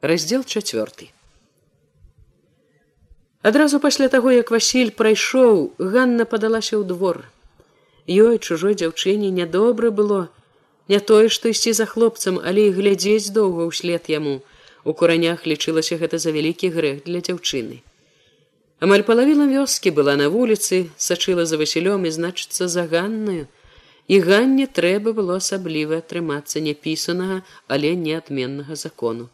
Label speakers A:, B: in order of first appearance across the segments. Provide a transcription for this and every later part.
A: раздзел чавёрты адразу пасля таго як васіль прайшоў ганна падалася ў двор. Ёй чужой дзяўчыне нядобра было не тое што ісці за хлопцам але і глядзець доўга ўслед яму. У куранях лічылася гэта за вялікі грэх для дзяўчыны. Амаль палавіна вёскі была на вуліцы сачыла за васілём і значыцца за ганнаю. І ганне трэба было асабліва атрымацца няпісанага але неадменнага закону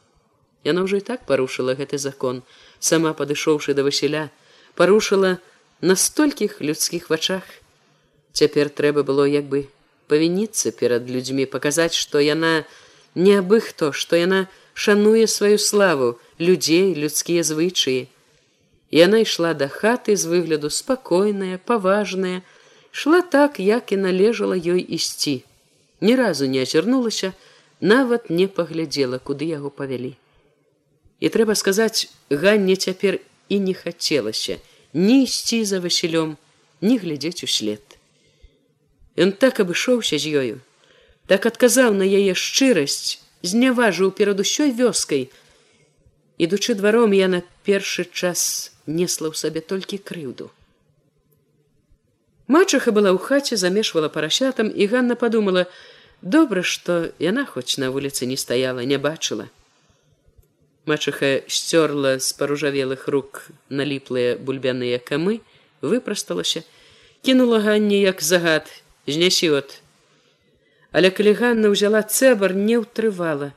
A: яна ўжо і так парушыла гэты закон. Сама падышоўшы да васіля парушыла на столькіх людскіх вачах. Цяпер трэба было як бы павініцца перад людзьмі паказаць што яна не абы хто што яна шануе сваю славу людзей людскія звычаі. Яна ішла да хаты з выгляду спакойная паважная шла так як і належала ёй ісці. Ні разу не азірнулася нават не паглядзела куды яго павялі і трэба сказаць ганне цяпер і не хацелася ні ісці за васілём не глядзець услед ён так абышоўся з ёю так адказаў на яе шчырасць зняважыў перад усёй вёскай. Ідучы дваром я на першы час несла ў сабе толькі крыўду. Мачаха была ў хаце, замешвала парасятам і Ганна подумала: добра, што яна хоць на вуліцы не стаяла, не бачыла. Мачаха сцёрла з паружавелых рук наліплыя бульбяныя камы, выпрасталася, кінула ганні як загад, знясі от. Але калі Ганна ўзяла цэбар, не ўтрывала,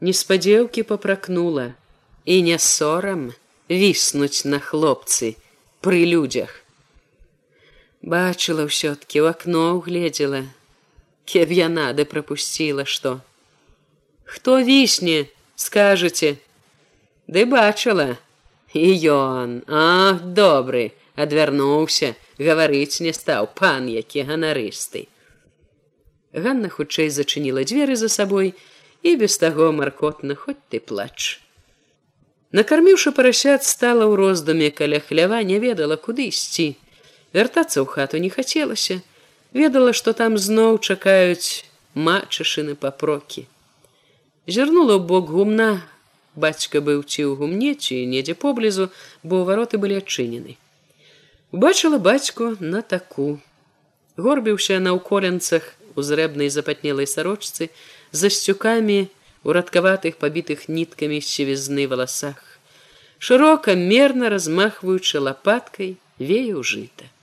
A: неспадзеўкі попракнула і не сорам віснуць на хлопцы пры людзях бачыла ўсё-ткі ў акно угледзела кеб яна ды прапусціла што. Хто вісне скажаце ды бачыла і ён. Ах добры адвярнуўся гаварыць не стаў пан які ганарысты. Ганна хутчэй зачыніла дзверы за сабой і без таго маркотна хоць ты плач. Накарміўшы парасят стала ў роздуме каля хлява не ведала куды ісці. Вяртацца ў хату не хацелася. Ведала што там зноў чакаюць мачышыны папрокі. Зірнула ў бок гумна бацька быў ці ў гумне ці недзе поблізу бо вароты былі адчынены. Убачыла бацьку на таку. Горбіўся на ўколенцах у зрэбнай запатнелай сарочцы за сцюкамі урадкаватых пабітых ніткамі сівізны валасах. Шырока мерна размахваючы лапаткай вею жыта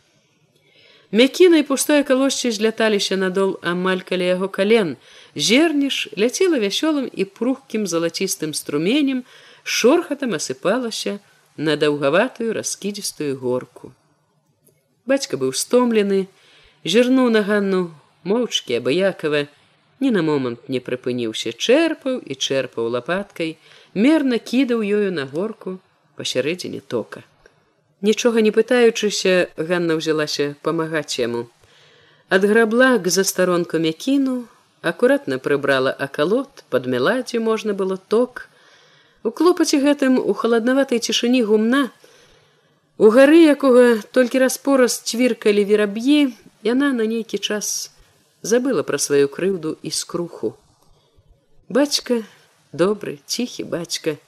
A: Мякіна і пустое калосце зляталіся надол амаль каля яго кален. Зерніш ляцела вясёлым і прухкім залацістым струменем, шорхатам асыпалася на даўгаватую раскідзістую горку. Бацька быў стомлены, зірнуў на ганну моўчкі абыякава, ні на момант не прыпыніўся чэрпаў і чэрпаў лапаткай, мерна кідаў ёю на горку пасярэдзіне тока. Нічога не пытаючыся, Ганна ўзялася памагаць яму. Ад грабла к застаронку мякіну, акуратна прыбрала акалот, падмяла, дзе можна было ток. У клопаце гэтым у халаднаватай цішыні гумна, У гары, якога толькі распораз цвіркалі вераб'і, яна на нейкі час забыла пра сваю крыўду і скруху. Бацька, добры, ціхі бацька,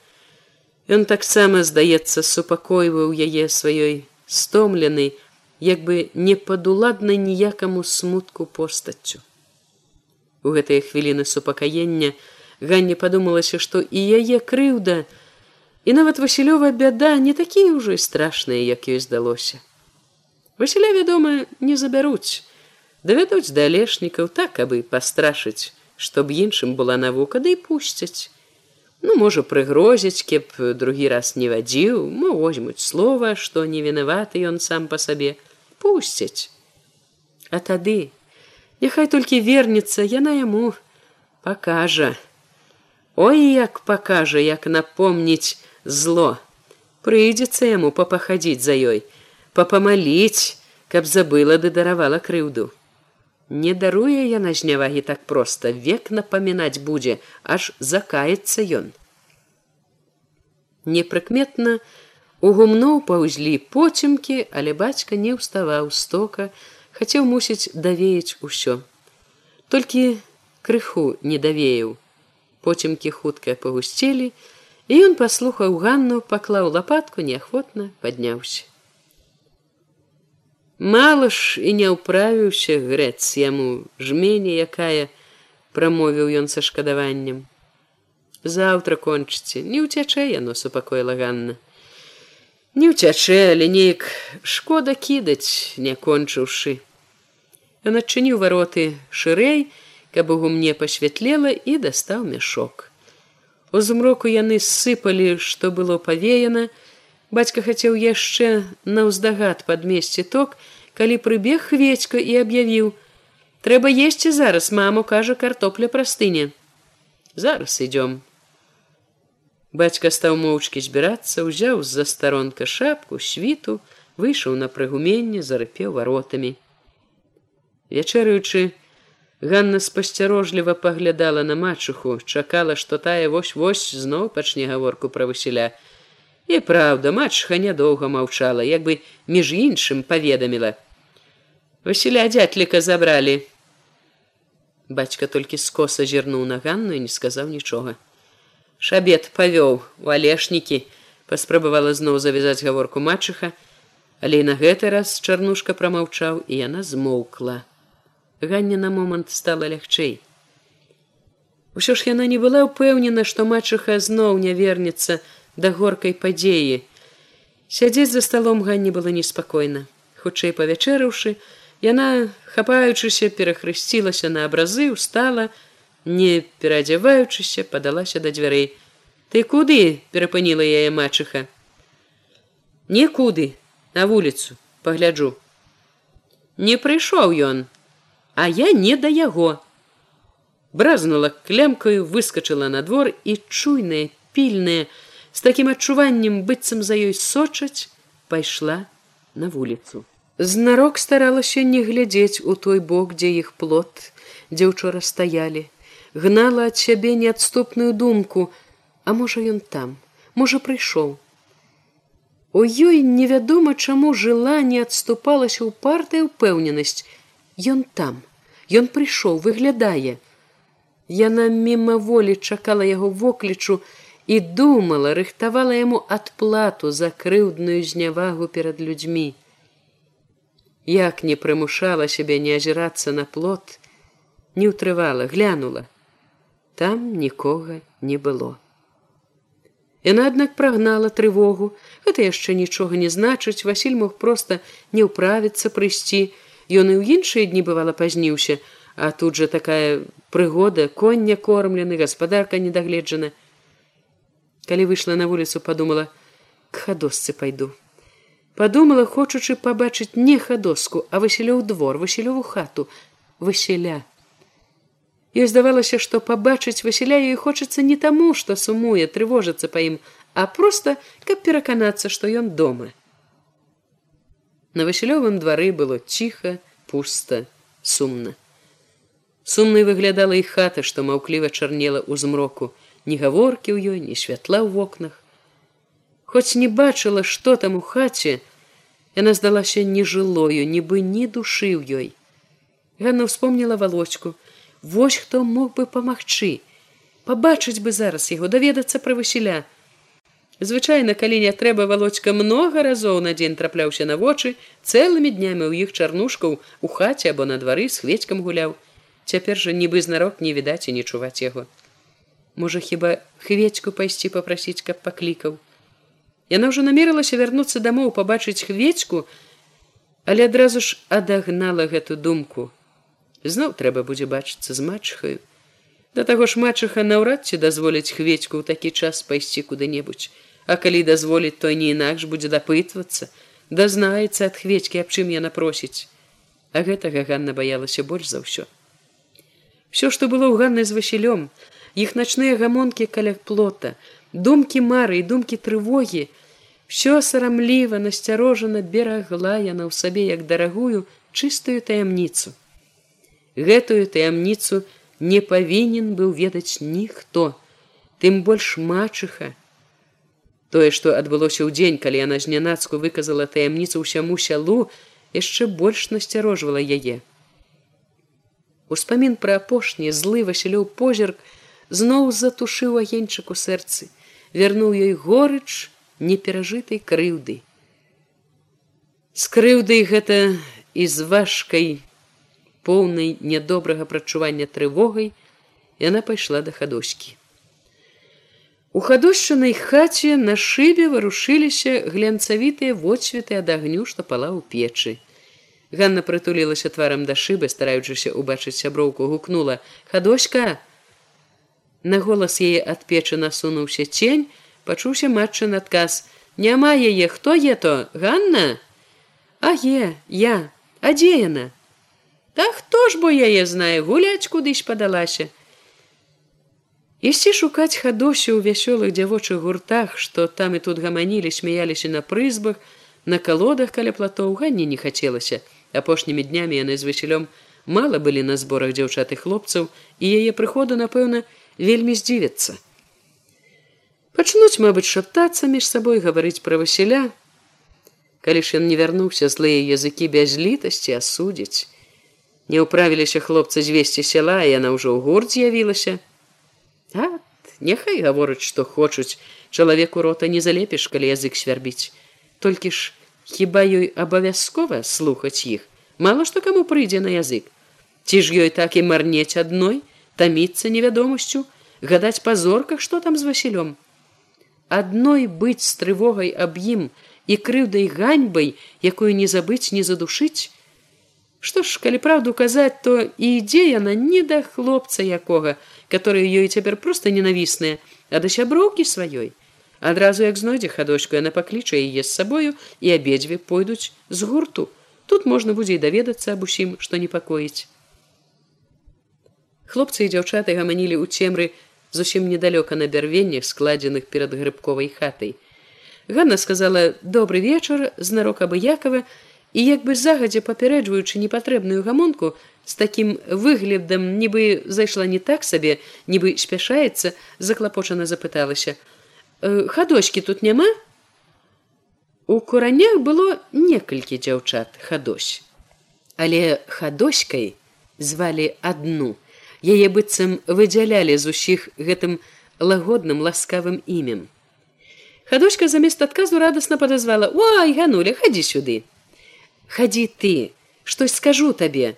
A: Ён таксама, здаецца, супакойваў яе сваёй стомленай, як бы не падуладнай ніякаму смутку постаццю. У гэтыя хвіліны супакаення Ганне падумалася, што і яе крыўда, і нават Васілёва бяда не такія ўжо і страшныя, як ёй здалося. Васіля, вядома, не забяруць, давядуць да алешнікаў так, абы пастрашыць, што б іншым была навука, да і пусцяць ну можа прыгрозіць кеп другі раз не вадзіў мо возьмуць слова што не вінаваты ён сам па сабе пусцяць. А тады няхай толькі вернецца яна яму пакажа. Ой як пакажа як напомніць зло. Прыйдзецца яму папахадзіць за ёй папамаліць каб забыла ды даравала крыўду Не даруе яна знявагі так проста, век напамінаць будзе, аж закаецца ён. Непрыкметна у гумноў паўзлі поцемкі, але бацька не ўставаў стока, хацеў мусіць давеяць усё. Толькі крыху не давеяў. Поцемкі хутка пагусцелі, і ён паслухаў ганну паклаў лапатку неахвотна падняўся мало ж і не ўправіўся грэц яму жмені якая прамовіў ён са шкадаваннем. Заўтра кончыце не ўцячэ яно супакоіла ганна не ўцячэ але неяк шкода кідаць не кончыўшы. Ён адчыніў вароты шырэй каб у гумне пасвятлела і дастаў мяшок. У змроку яны сыпалі што было павеяна бацька хацеў яшчэ наўздагад падмесці ток калі прыбег хведька і аб'явіў трэба есці зараз маму кажа картопля прастыне. Зараз ідём бацька стаў моўчкі збірацца ўзяў з-за старонка шапку світу выйшаў на прыгуменне зарыпеў варотамі. Вячэраючы Ганна спасцярожліва паглядала на мачуху, чакала, што тая вось-вось зноў пачне гаворку пра васіля. І праўда, мачха нядоўга маўчала, як бы між іншым паведаміла. Васіля дзятліка забралі. Бацька толькі скоса зірнуў на Ганну і не сказаў нічога. Шабет павёў у алешнікі, паспрабавала зноў завязаць гаворку мачыха, але і на гэты раз чарнушка прамаўчаў і яна змоўкла. Ганне на момант стала лягчэй. Усё ж яна не была ўпэўнена, што мачыха зноў не вернецца да горкай падзеі. Сядзець за сталом Ганне было неспакойна. Хутчэй павячэрыўшы, яна, хапаючыся, перахрысцілася на абразы, устала, не перадзяваючыся, падалася да дзвярэй. Ты куды перапыніла яе мачыха? Некуды, на вуліцу, пагляджу. Не прыйшоў ён, а я не да яго. Бразнула клямкаю, выскочыла на двор і чуйная, пільная, з такім адчуваннем быццам за ёй сочаць, пайшла на вуліцу. Знарок старалася не глядзець у той бок, дзе іх плот, дзе учора стаялі, гнала ад сябе неадступную думку, а можа ён там, можа прыйшоў. У ёй невядома, чаму жыла не адступалася ў партыя ўпэўненасць, Ён там, Ён прыйшоў, выглядае. Яна мімаволі чакала яго воклічу і думала, рыхтавала яму адплату за крыўдную знявагу перад людзьмі. Як не прымушала сябе не азірацца на плот, не ўтрывала, глянула. Там нікога не было. Яна, аднак прагнала трывогу, гэта яшчэ нічога не значыць, Васіль мог проста не ўправіцца прыйсці, Ён і ў іншыя дні бывала пазніўся, а тут жа такая прыгода, коння кормлены, гаспадарка недагледжана. Калі выйшла на вуліцу, подумала: к хадосцы пайду. Падумала, хочучы пабачыць не хадоску, а васілёў двор, васілёву хату, васіля. Ёй здавалася, што пабачыць васіля ёй хочацца не таму, што сумуе, трывожыцца па ім, а проста, каб пераканацца, што ён дома. На васілёвым двары было ціха, пуста, сумна. Сумнай выглядала і хата, што маўкліва чарнела ў змроку, ні гаворкі ў ёй, ні святла ў вокнах. Хоць не бачыла, што там у хаце, яна здалася нежылою, нібы ні душы ў ёй. Ганна ўспомніла валочку: Вось хто мог бы памагчы, пабачыць бы зараз яго даведацца пра васіля, Звычайна, калі не трэба валочка многа разоў на дзень трапляўся на вочы, цэлымі днямі ў іх чарнушкаў у хаце або на двары з хведькам гуляў. Цяпер жа нібы знарок не відаць і не чуваць яго. Можа, хіба хведьку пайсці попрасіць, каб паклікаў. Яна ўжо намерылася вярнуцца дамоў пабачыць хведьку, але адразу ж адагнала гэту думку. Зноў трэба будзе бачыцца з матчхаю. Да таго ж мачыха наўрад ці дазволіць хведьку ў такі час пайсці куды-небудзь. А калі дазволіць, то не інакш будзе дапытвацца, дазнаецца ад хведькі, аб чым яна просіць. А гэтага Ганна баялася больш за ўсё. Всё, што было ў Ганны з Васілём, іх начныя гамонкі каля плота, думкі мары і думкі трывогі, все сарамліва насцярожана берагла яна ў сабе як дарагую чыстую таямніцу. Гэтую таямніцу не павінен быў ведаць ніхто, тым больш мачыха, Тое, што адбылося ў дзень, калі яна знянацку выказала таямніцу ўсяму сялу, яшчэ больш насцярожвала яе. Успамін пра апошні злы Васілёў позірк зноў затушыў агеньчык у сэрцы. вярнуў ёй горыч неперажытай крыўды. З крыўдай гэта і з важкай поўнай нядобрага прачування трывогай яна пайшла да хадоскі. У хадошчанай хаце на шыбе варушыліся глянцавітыя водсветы ад агню, што пала ў печы. Ганна прытулілася тварам да шыбы, стараючыся ўбачыць сяброўку, гукнула: хадоська. На голас яе ад печы насунуўся цень, пачуўся матчын адказ: Няма яе, хто е то, Ганна? А е, я, а дзе яна? Та хто ж бо яе знае гуляць кудысь падалася. Ісці шукаць хадосю ў вясёлых дзявочых гуртах, што там і тут гаманілі, смяяліся на прызбах, на калодах каля платоў ганні не хацелася. Апошнімі днямі яны з васілём мала былі на зборах дзяўчаты хлопцаў і яе прыходу, напэўна, вельмі здзівяцца. Пачнуць, мабыць, шаптацца між сабой гаварыць пра васіля. Калі ж ён не вярнуўся злыя языкі без літасці асудзіць, Не ўправіліся хлопцы звесці сяла, яна ўжо ў гурт з'явілася. Ат, няхай гавораць, што хочуць, чалавеку рота не залепіш, калі язык свярбіць. Толькі ж хіба ёй абавязкова слухаць іх. Мала што каму прыйдзе на язык. Ці ж ёй так і марнець адной, таміцца невядомасцю, гадаць па зорках, што там з васілём. Адной быць з трывогай аб ім і крыўдай ганьбай, якую не забыць, не задушыць, Што ж, калі праўду казаць, то і ідзе яна не да хлопца якога, которые ёй цяпер проста ненавісныя, а да сяброўкі сваёй. Адразу як знойдзе хадочку, яна пакліча яе з сабою і абедзве пойдуць з гурту. Тут можна будзе і даведацца аб усім, што непакоіць. Хлопцы і дзяўчаты гаманілі ў цемры зусім недалёка на бярвеннях, складзеных перад грыбковай хатай. Ганна сказала: добрый вечар, знарок абыякова, і як бы загадзя папярэджваючы непатрэбную гамонку з такім выглядам нібы зайшла не так сабе нібы спяшаецца заклапочана запыталася. «Э, хадочки тут няма? У куранях было некалькі дзяўчат хадось. Але хадоськай звалі адну яе быццам выдзялялі з усіх гэтым лагодным ласкавым імем. Хадочка замест адказу радасна падазвала ой гануля хадзі сюды хадзі ты штось скажу табе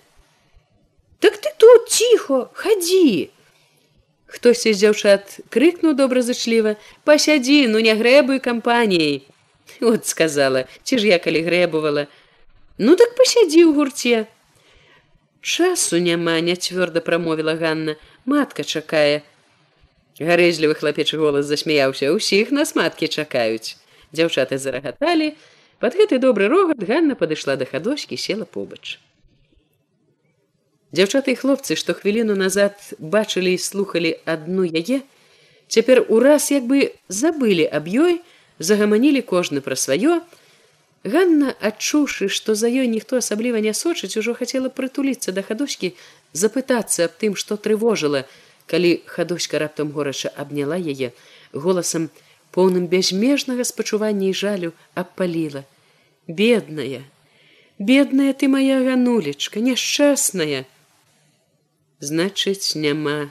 A: так ты тут ціхо хадзі хтось з дзяўчат крыкнуў добразычліва пасядзі ну не грэбуй кампаніяй от сказала ці ж я калі грэбувала ну так пасядзі ў гурце часу няма не цвёрда прамовіла Ганна матка чакае гарэзлівы хлапечы голас засмяяўся усіх нас маткі чакаюць дзяўчаты зарагаталі Пад гэты добры рогат Ганна падышла да хадочкі села побач. Дзяўчаты і хлопцы, што хвіліну назад бачылі і слухалі адну яе, цяпер ураз як бы забылі аб ёй, загаманілі кожны пра сваё. Ганна, адчуўшы, што за ёй ніхто асабліва не сочыць, ужо хацела прытуліцца да хадочкі, запытацца аб тым, што трывожыла, калі хадочка раптам горача абняла яе голасам, поўным бязмежнага спачування і жалю абпаліла. Бедная, бедная ты моя ганулечка, няшчасная. Значыць, няма.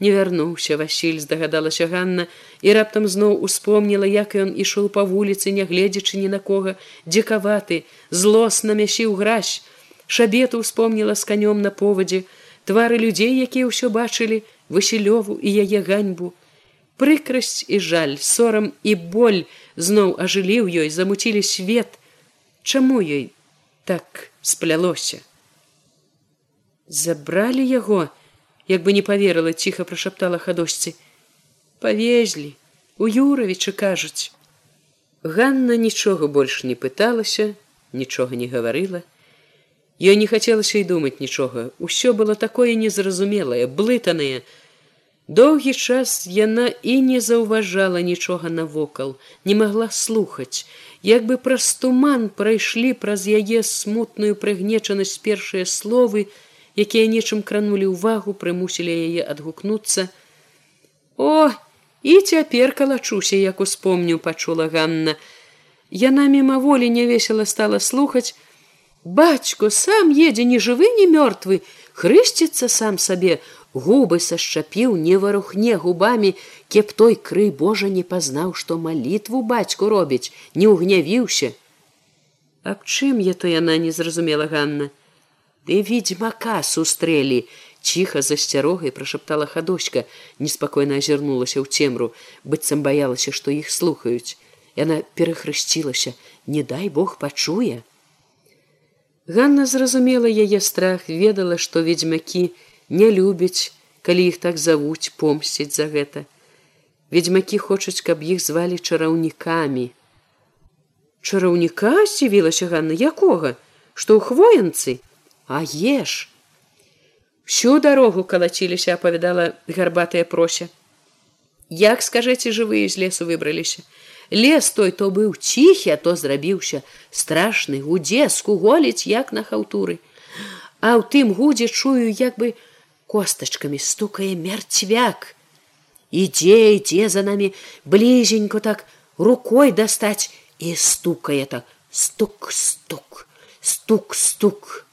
A: Не вярнуўся Васіль, здагадалася Ганна і раптам зноў успомніла, як ён ішоў па вуліцы, нягледзячы ні на кого, дзекаваты, злосна мясіў гразь, шабету успомніла з канём на повадзе, твары людзей, якія ўсё бачылі, Васілёву і яе ганьбу, прыкрасць і жаль сорам і боль зноў ажылі ў ёй замуцілі свет. Чаму ёй так сплялося забралі яго як бы не поверыла ціха прашаптала хадосьцы павезлі у юравічы кажуць Ганна нічога больш не пыталася нічога не гаварыла ёй не хацелася і думаць нічога усё было такое незразумелае блытанае Доўгі час яна і не заўважала нічога навокал, не магла слухаць, як бы праз туман прайшлі праз яе смутную прыгнечанасць першыя словы, якія нечым кранулі ўвагу, прымусілі яе адгукнуцца. О, і цяпер калачуся, як успомню, пачула Ганна. Яна мімаволі нявесела стала слухаць: Бацько сам едзе ні жывы, ні мёртвы, хрысціцца сам сабе, губы сашчапіў не варухне губамі кеп той крый божа не пазнаў што малітву бацьку робіць не ўгнявіўся аб чым я то яна не зразумела ганна ды ведьмака сустрэлі ціха засцярогай прашаптала хадочка неспакойна азірнулася ў цемру быццам баялася што іх слухаюць яна перахрысцілася не дай бог пачуе Ганна зразумела яе страх ведала што ведьмакі не любяць калі іх так завуць помсціць за гэта. Ведьмакі хочуць каб іх звалі чараўнікамі. Чараўніка сцівілася Ганна. Якога? Што ў хвоенцы а еш всю дарогу калаціліся апавядала гарбатая прося. Як скажэце жывыя з лесу выбраліся лес той то быў ціхі а то зрабіўся страшны гудзе скуголіць як на хаўтуры а ў тым гудзе чую як бы костачкамі стукае мярцвяк ідзе ідзе за намі блізенько так рукой дастаць і стукае так стук стук стук стук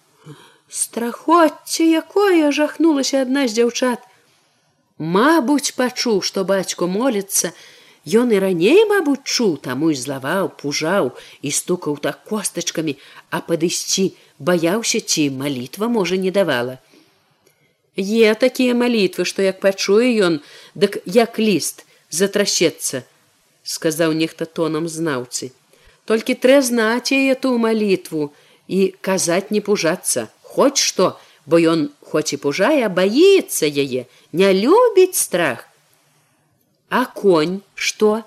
A: страхоцце якое жахнулася адна з дзяўчат. Мабуць пачуў што бацьку моліцца. Ён і раней мабуць чуў таму і злаваў пужаў і стукаў так костачкамі а падысці баяўся ці малітва можа не давала. Е такія малітвы, што як пачуе ён, дык як ліст затрасецца, сказаў нехта тонам знаўцы. Толькі трэ знаць яе ту малітву і казаць не пужацца, хоць што, бо ён хоць і пужае, баіцца яе, не любіць страх. А конь што?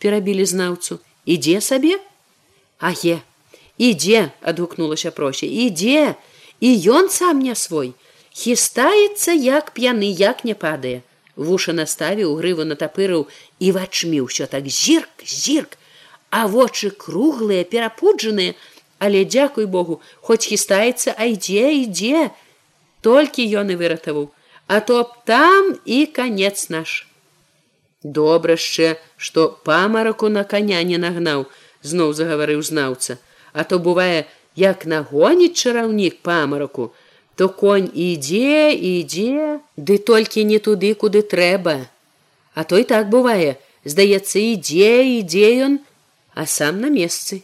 A: перабілі знаўцу, ідзе сабе? Аге, ідзе, адгукнулася проще, ідзе, і ён сам не свой хістаецца як п'яны як не падае вуша наставіў грыву натапырыў і вачмі ўсё так зірк зірк а вочы круглыя перапуджаныя але дзякуй богу хоць хістаецца а ідзе ідзе толькі ён і выратаваў. А то б там і конец наш. Добра яшчэ што памараку на коня не нагнаў зноў загаварыў знаўца. А то бывае як нагоніць чараўнік памараку то конь ідзе ідзе ды толькі не туды куды трэба. А той так бывае здаецца ідзе ідзе ён а сам на месцы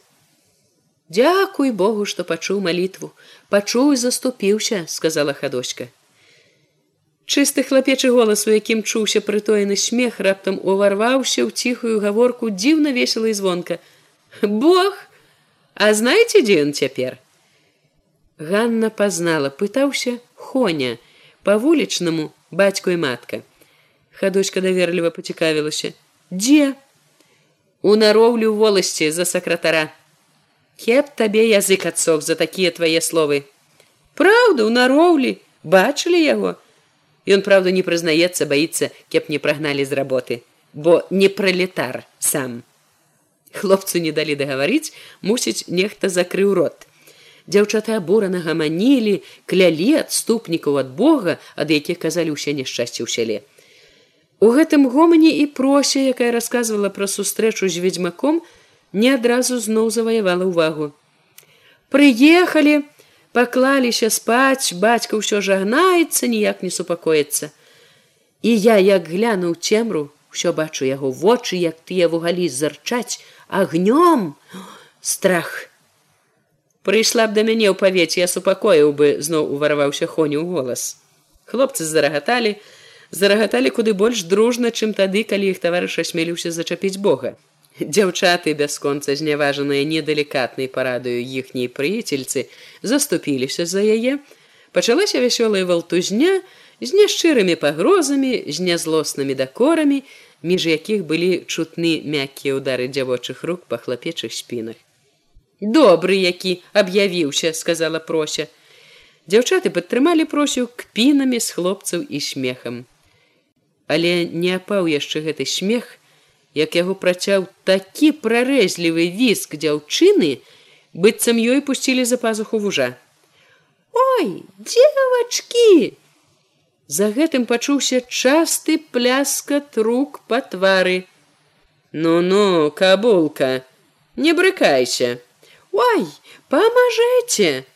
A: дзякуй богу што пачуў малітву пачуў і заступіўся сказала хадочка чысты хлапечы голас у якім чуўся прытоены смех раптам уварваўся ў ціхую гаворку дзіўна весела і звонка бог а знаеце дзе ён цяпер Ганна пазнала, пытаўся Хоня па вулічнаму бацьку і матка. Хадочка даверліва пацікавілася: Дзе? У нароўлю воласці за сакратара. Кеп табе язык адсох за такія твае словы. Праўда, у нароўлі бачылі яго. Ён праўда не прызнаецца, баіцца, кеп не прагналі з работы, бо не пралетар сам. Хлопцу не далі дагаварыць, мусіць, нехта закрыў рот дзяўчаты абурана гаманілі клялі адступнікаў ад бога ад якіх казалі ўсе няшчасці ў сяле у гэтым гомані і прося якая рассказывала пра сустрэчу з ведьмаком не адразу зноў заваявала ўвагу. Прыехалі паклаліся спаць бацька ўсё жагнаецца ніяк не супакоіцца. І я як глянуў цемру ўсё бачу яго вочы як тыя вугалі зарчаць агнём. Страх. Прыйшла б да мяне ў павеце я супакоіў бы зноў увараваўся хоню ў голас. Хлопцы зарагаталі зарагаталі куды больш дружна чым тады калі іх таварыш асмеліўся зачапіць бога дзяўчаты бясконца зняважаныя недалікатнай парадаю іхняй прыяцельцы заступіліся за яе. Пачалася вясёлая валтузня з няшчырымі пагрозамі з нязлоснымі дакорамі між якіх былі чутны мяккія ўдары дзявочых рук па хлапечых спінах. Добры які аб'явіўся сказала прося. Дзяўчаты падтрымалі просю кпінамі з хлопцаў і смехам. Але не апаў яшчэ гэты смех як яго працяў такі прарэзлівы віск дзяўчыны быццам ёй пусцілі за пазуху вужа ой дзевачки за гэтым пачуўся часты пляскат рук па твары ну ну кабулка не брыкайся Ой, памажэце!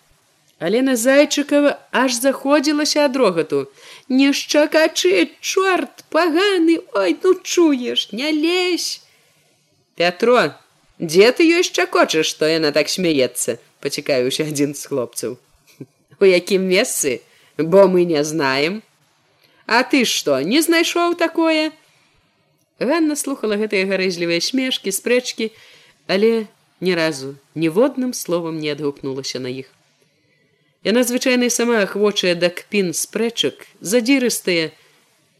A: Алена зайчыкова аж заходзілася ад рогату. Не шчакачы, чорт паганы, ой ну чуеш, не лезь. Пятро, дзе ты ёй шчакочаш, што яна так смяецца, пацікаюся адзін з хлопцаў. У якім месцы, бо мы не знаем. А ты што, не знайшоў такое? Ганна слухала гэтыя гарэзлівыя смешкі, спрэчкі, але ні разу ніводным словам не адгукнулася на іх. Яна звычайна сама ахвочая да кпін спрэчак, задзірыстая,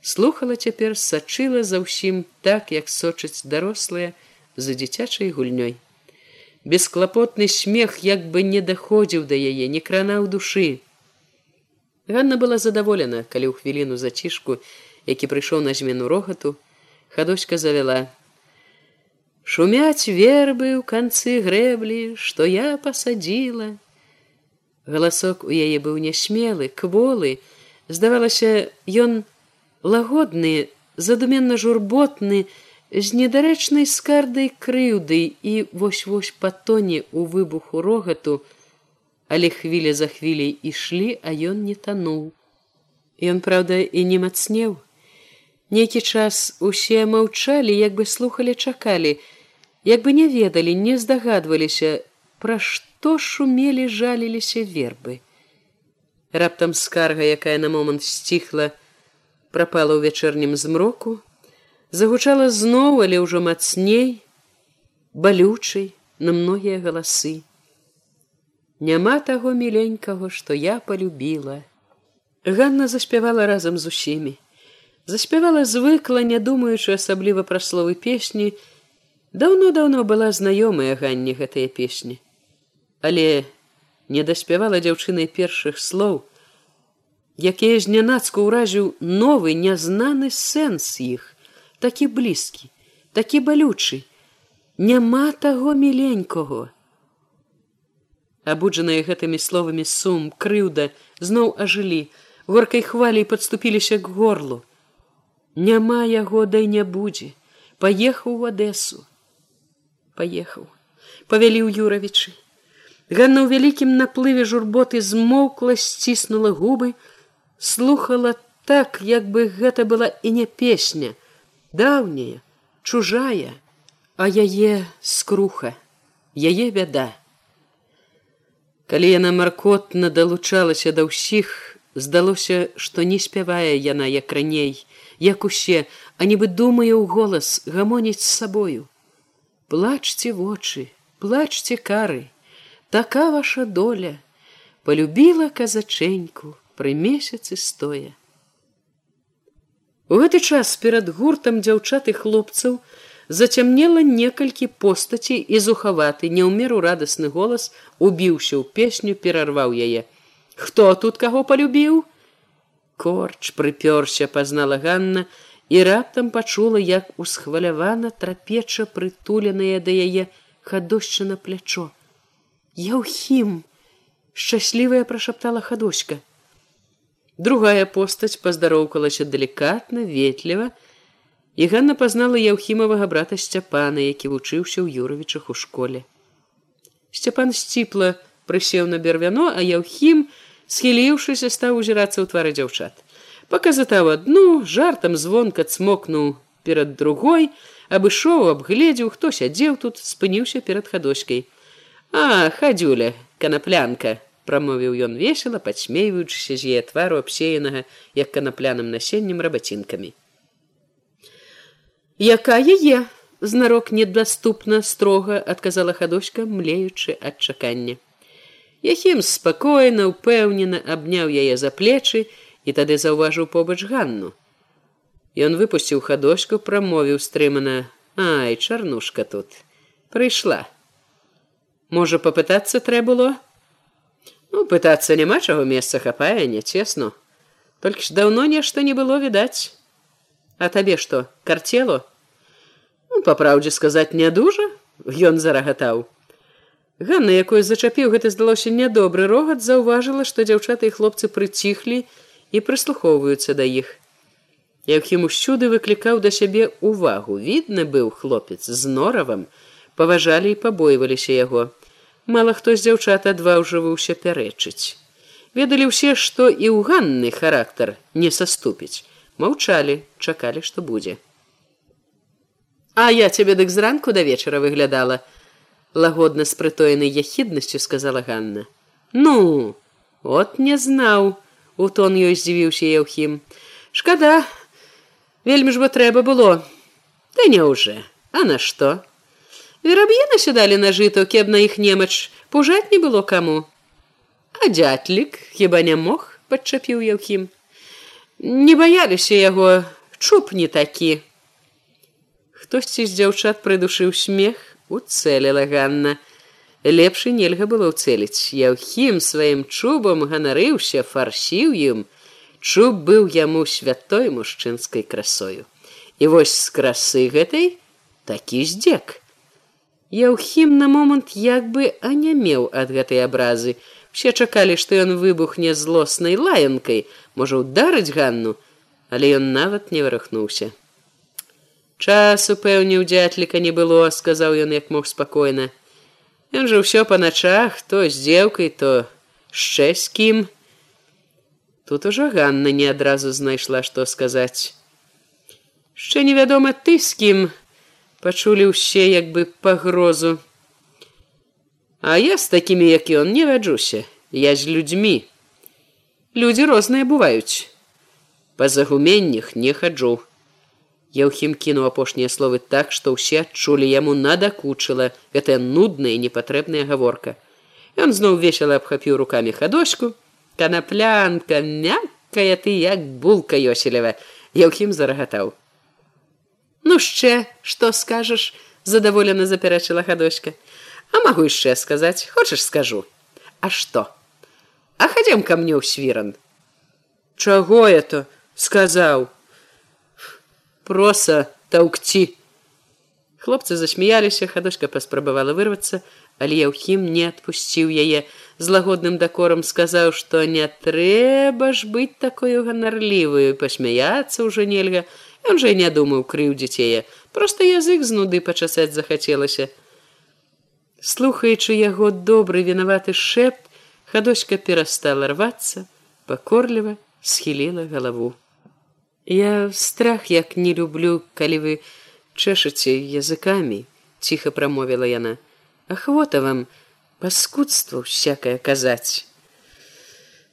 A: слухала цяпер, сачыла за ўсім так, як сочыць дарослыя за дзіцячай гульнёй. Бесклапотны смех як бы не даходзіў да яе, не кранаў душы. Ганна была задаволена, калі ў хвіліну зацішку, які прыйшоў на змену рогату, хадочка завяла. Шумяць вербы ў канцы грэблі, што я пасадзіла, Галасок у яе быў нясмелы, кволы, здавалася, ён лагодны, задуменна журботны, з недарэчнай скардай крыўды і вось-вось па тоне у выбуху рогату, але хвіля за хвіляй ішлі, а ён не тануў. Ён, праўда, і не мацнеў. Нейкі час усе маўчалі, як бы слухали, чакалі, як бы не ведалі, не здагадваліся, пра што то шумелі жаліліся вербы. Раптам скарга, якая на момант сціхла, прапала ў вячэрнім змроку, загучала зноў, але ўжо мацней, балючай на многія галасы. Няма таго міленькага, што я полюбіла. Ганна заспявала разам з усімі. Заспявала звыкла, не думаючы асабліва пра словы песні, даўно-даўно была знаёмая ганне гэтыя песні але не даспявала дзяўчынай першых слоў, якія знянацку ўразіў новы нязнаны сэнс іх, такі блізкі, такі балючы, няма таго міленького. Абуджаныя гэтымі словамі сум, крыўда зноў ажылі, горкай хвалей падступіліся к горлу. Няма яго дай не будзе, паехаў у адэсу, паехаў, павялі ў юравічы. Ганна ў вялікім наплыве журботы змоўкла, сціснула губы, слухала так, як бы гэта была і не песня, даўняя, чужая, а яе скруха, яе бяда. Калі яна маркотна далучалася да ўсіх, здалося, што не спявае яна як раней, як усе, а нібы думае ў голас гамоніць з сабою. Плачце вочы, плачце кары, така ваша доля полюбіла казачэньку пры месяцы стоя. У гэты час перад гуртам дзяўчаты хлопцаў зацямнела некалькі постаці і зухаваты не ў меру радасны голас убіўся ў песню перарваў яе. Хто тут каго полюбіў корч прыпёрся пазнала ганна і раптам пачула як усхвалявана трапеча прытуленая да яе хадошчына плячо Яўхім шчаслівая прашаптала хадочка. Другая постаць паздароўкалася далікатна, ветліва, і Ганна пазнала яўхімавага брата сцяпана, які вучыўся ў юравічах у школе. Сцяпан сціпла прысеў на бервяно, а яўхім, схіліўшыся, стаў узірацца ў твары дзяўчат. Паказатаў адну, жартам звонка цмокнуў перад другой, абышоў, абгледзеў, хто сядзеў тут, спыніўся перад хадочкай. А хадзюля канаплянка прамовіў ён весела падсмейваючыся з яе твару абсеянага як канапляным насеннем рабацінкамі якая е знарок недаступна строга адказала хадочка млеючы ад чакання яхім спакойна упэўнена абняў яе за плечы і тады заўважыў побач ганну ён выпусціў хадочку прамовіў стрымана ай чарнушка тут прыйшла можа попытаться трэ было ну пытаться няма чаго месца хапае не цесну только ж давно нешта не было відаць. А табе что карцело ну по праўдзе сказаць не дужа ён зарагатаў. Ганна якой зачапіў гэта здалося нядобры рогат заўважыла што дзяўчаты і хлопцы прыціхлі і прыслухоўваюцца да іх. Якім усюды выклікаў да сябе увагу відны быў хлопец з норавам паважалі і пабойваліся яго мала хто з дзяўчат адважваўся пярэчыць ведалі ўсе, што і ў ганны характар не саступіць, маўчалі, чакалі, што будзе. А я цябе дык зранку да вечара выглядала, лагодна з прытоенай яхіднасцю сказала Ганна. Ну, от не знаў, у тон ёй здзівіўся Яўхім. Шкада, вельмі ж бы трэба было. Да няўжо, А на што? Вераб'е насядалі на жыту, кеб на іх немач пужаць не было каму. А дзятлік хіба не мог, падчапіў Яўхім. Не баяліся яго, чуп не такі. Хтосьці з дзяўчат прыдушыў смех, уцэліла Ганна. Лепшы нельга было ўцэліць. Яўхім сваім чубам ганарыўся, фарсіў ім. Чуб быў яму святой мужчынскай красою. І вось з красы гэтай такі здзек. Яўхім на момант як бы анямеў ад гэтай абразы. Все чакалі, што ён выбухне злоснай лаянкай, можа ударыць ганну, але ён нават не вырахнуўся. Час упэўніў дзятліка не было, сказаў ён як мог спакойна. Ён жа ўсё па начах, то з дзеўкай, то шчэ з кім. Тут ужо Ганна не адразу знайшла, што сказаць. Шчэ невядома ты з кім пачулі ўсе як бы пагрозу. А я з такімі, як ён не вяджуся, я з людзьмі. Людзі розныя бываюць. Па загуменнях не хаджу. Яўхім кінуў апошнія словы так, што ўсе адчулі яму надакучыла гэтая нудная і непатрэбная гаворка. Ён зноў весела абхапіў рукамі хадочку, канаплянка мяккая ты як булка ёселева Яўхім зарагатаў. Ну яшчэ што скажаш задаволена запярэчыла хадочка А магу яшчэ сказаць хочаш скажу. А што А хадзем ка мне ў свіран Чаго это сказаў проса таўкці. Хлопцы засмяяліся, хадочка паспрабавала вырвацца, але Яўхім не адпусціў яе з лагодным дакорам сказаў, што не трэба ж быць такою ганарлівую, пасмяяцца ўжо нельга. Ён жа і не думаў крыў дзяцее, просто язык з нуды пачасаць захацелася. Слухаючы яго добры вінаваты шэпт, хадочка перастала рвацца, пакорліва схіліла галаву. Я страх як не люблю, калі вы чэшаце языкамі, ціха прамовіла яна. Ахвота вам паскудства всякое казаць.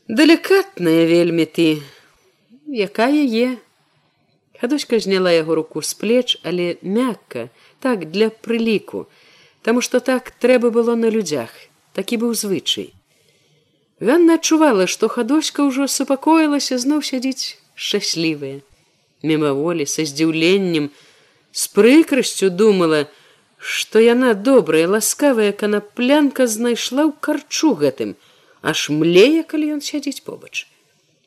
A: Далікатная вельмі ты, якая е. Хадочка зняла яго руку з плеч, але мякка, так для прыліку, Таму што так трэба было на людзях, такі быў звычай. Ганна адчувала, што хадочка ўжо супакоілася зноў сядзіць шчаслівыя мімаволі са здзіўленнем з прыкрасцю думала што яна добрая ласкавая канаплянка знайшла ў карчу гэтым аж млее калі ён сядзіць побач.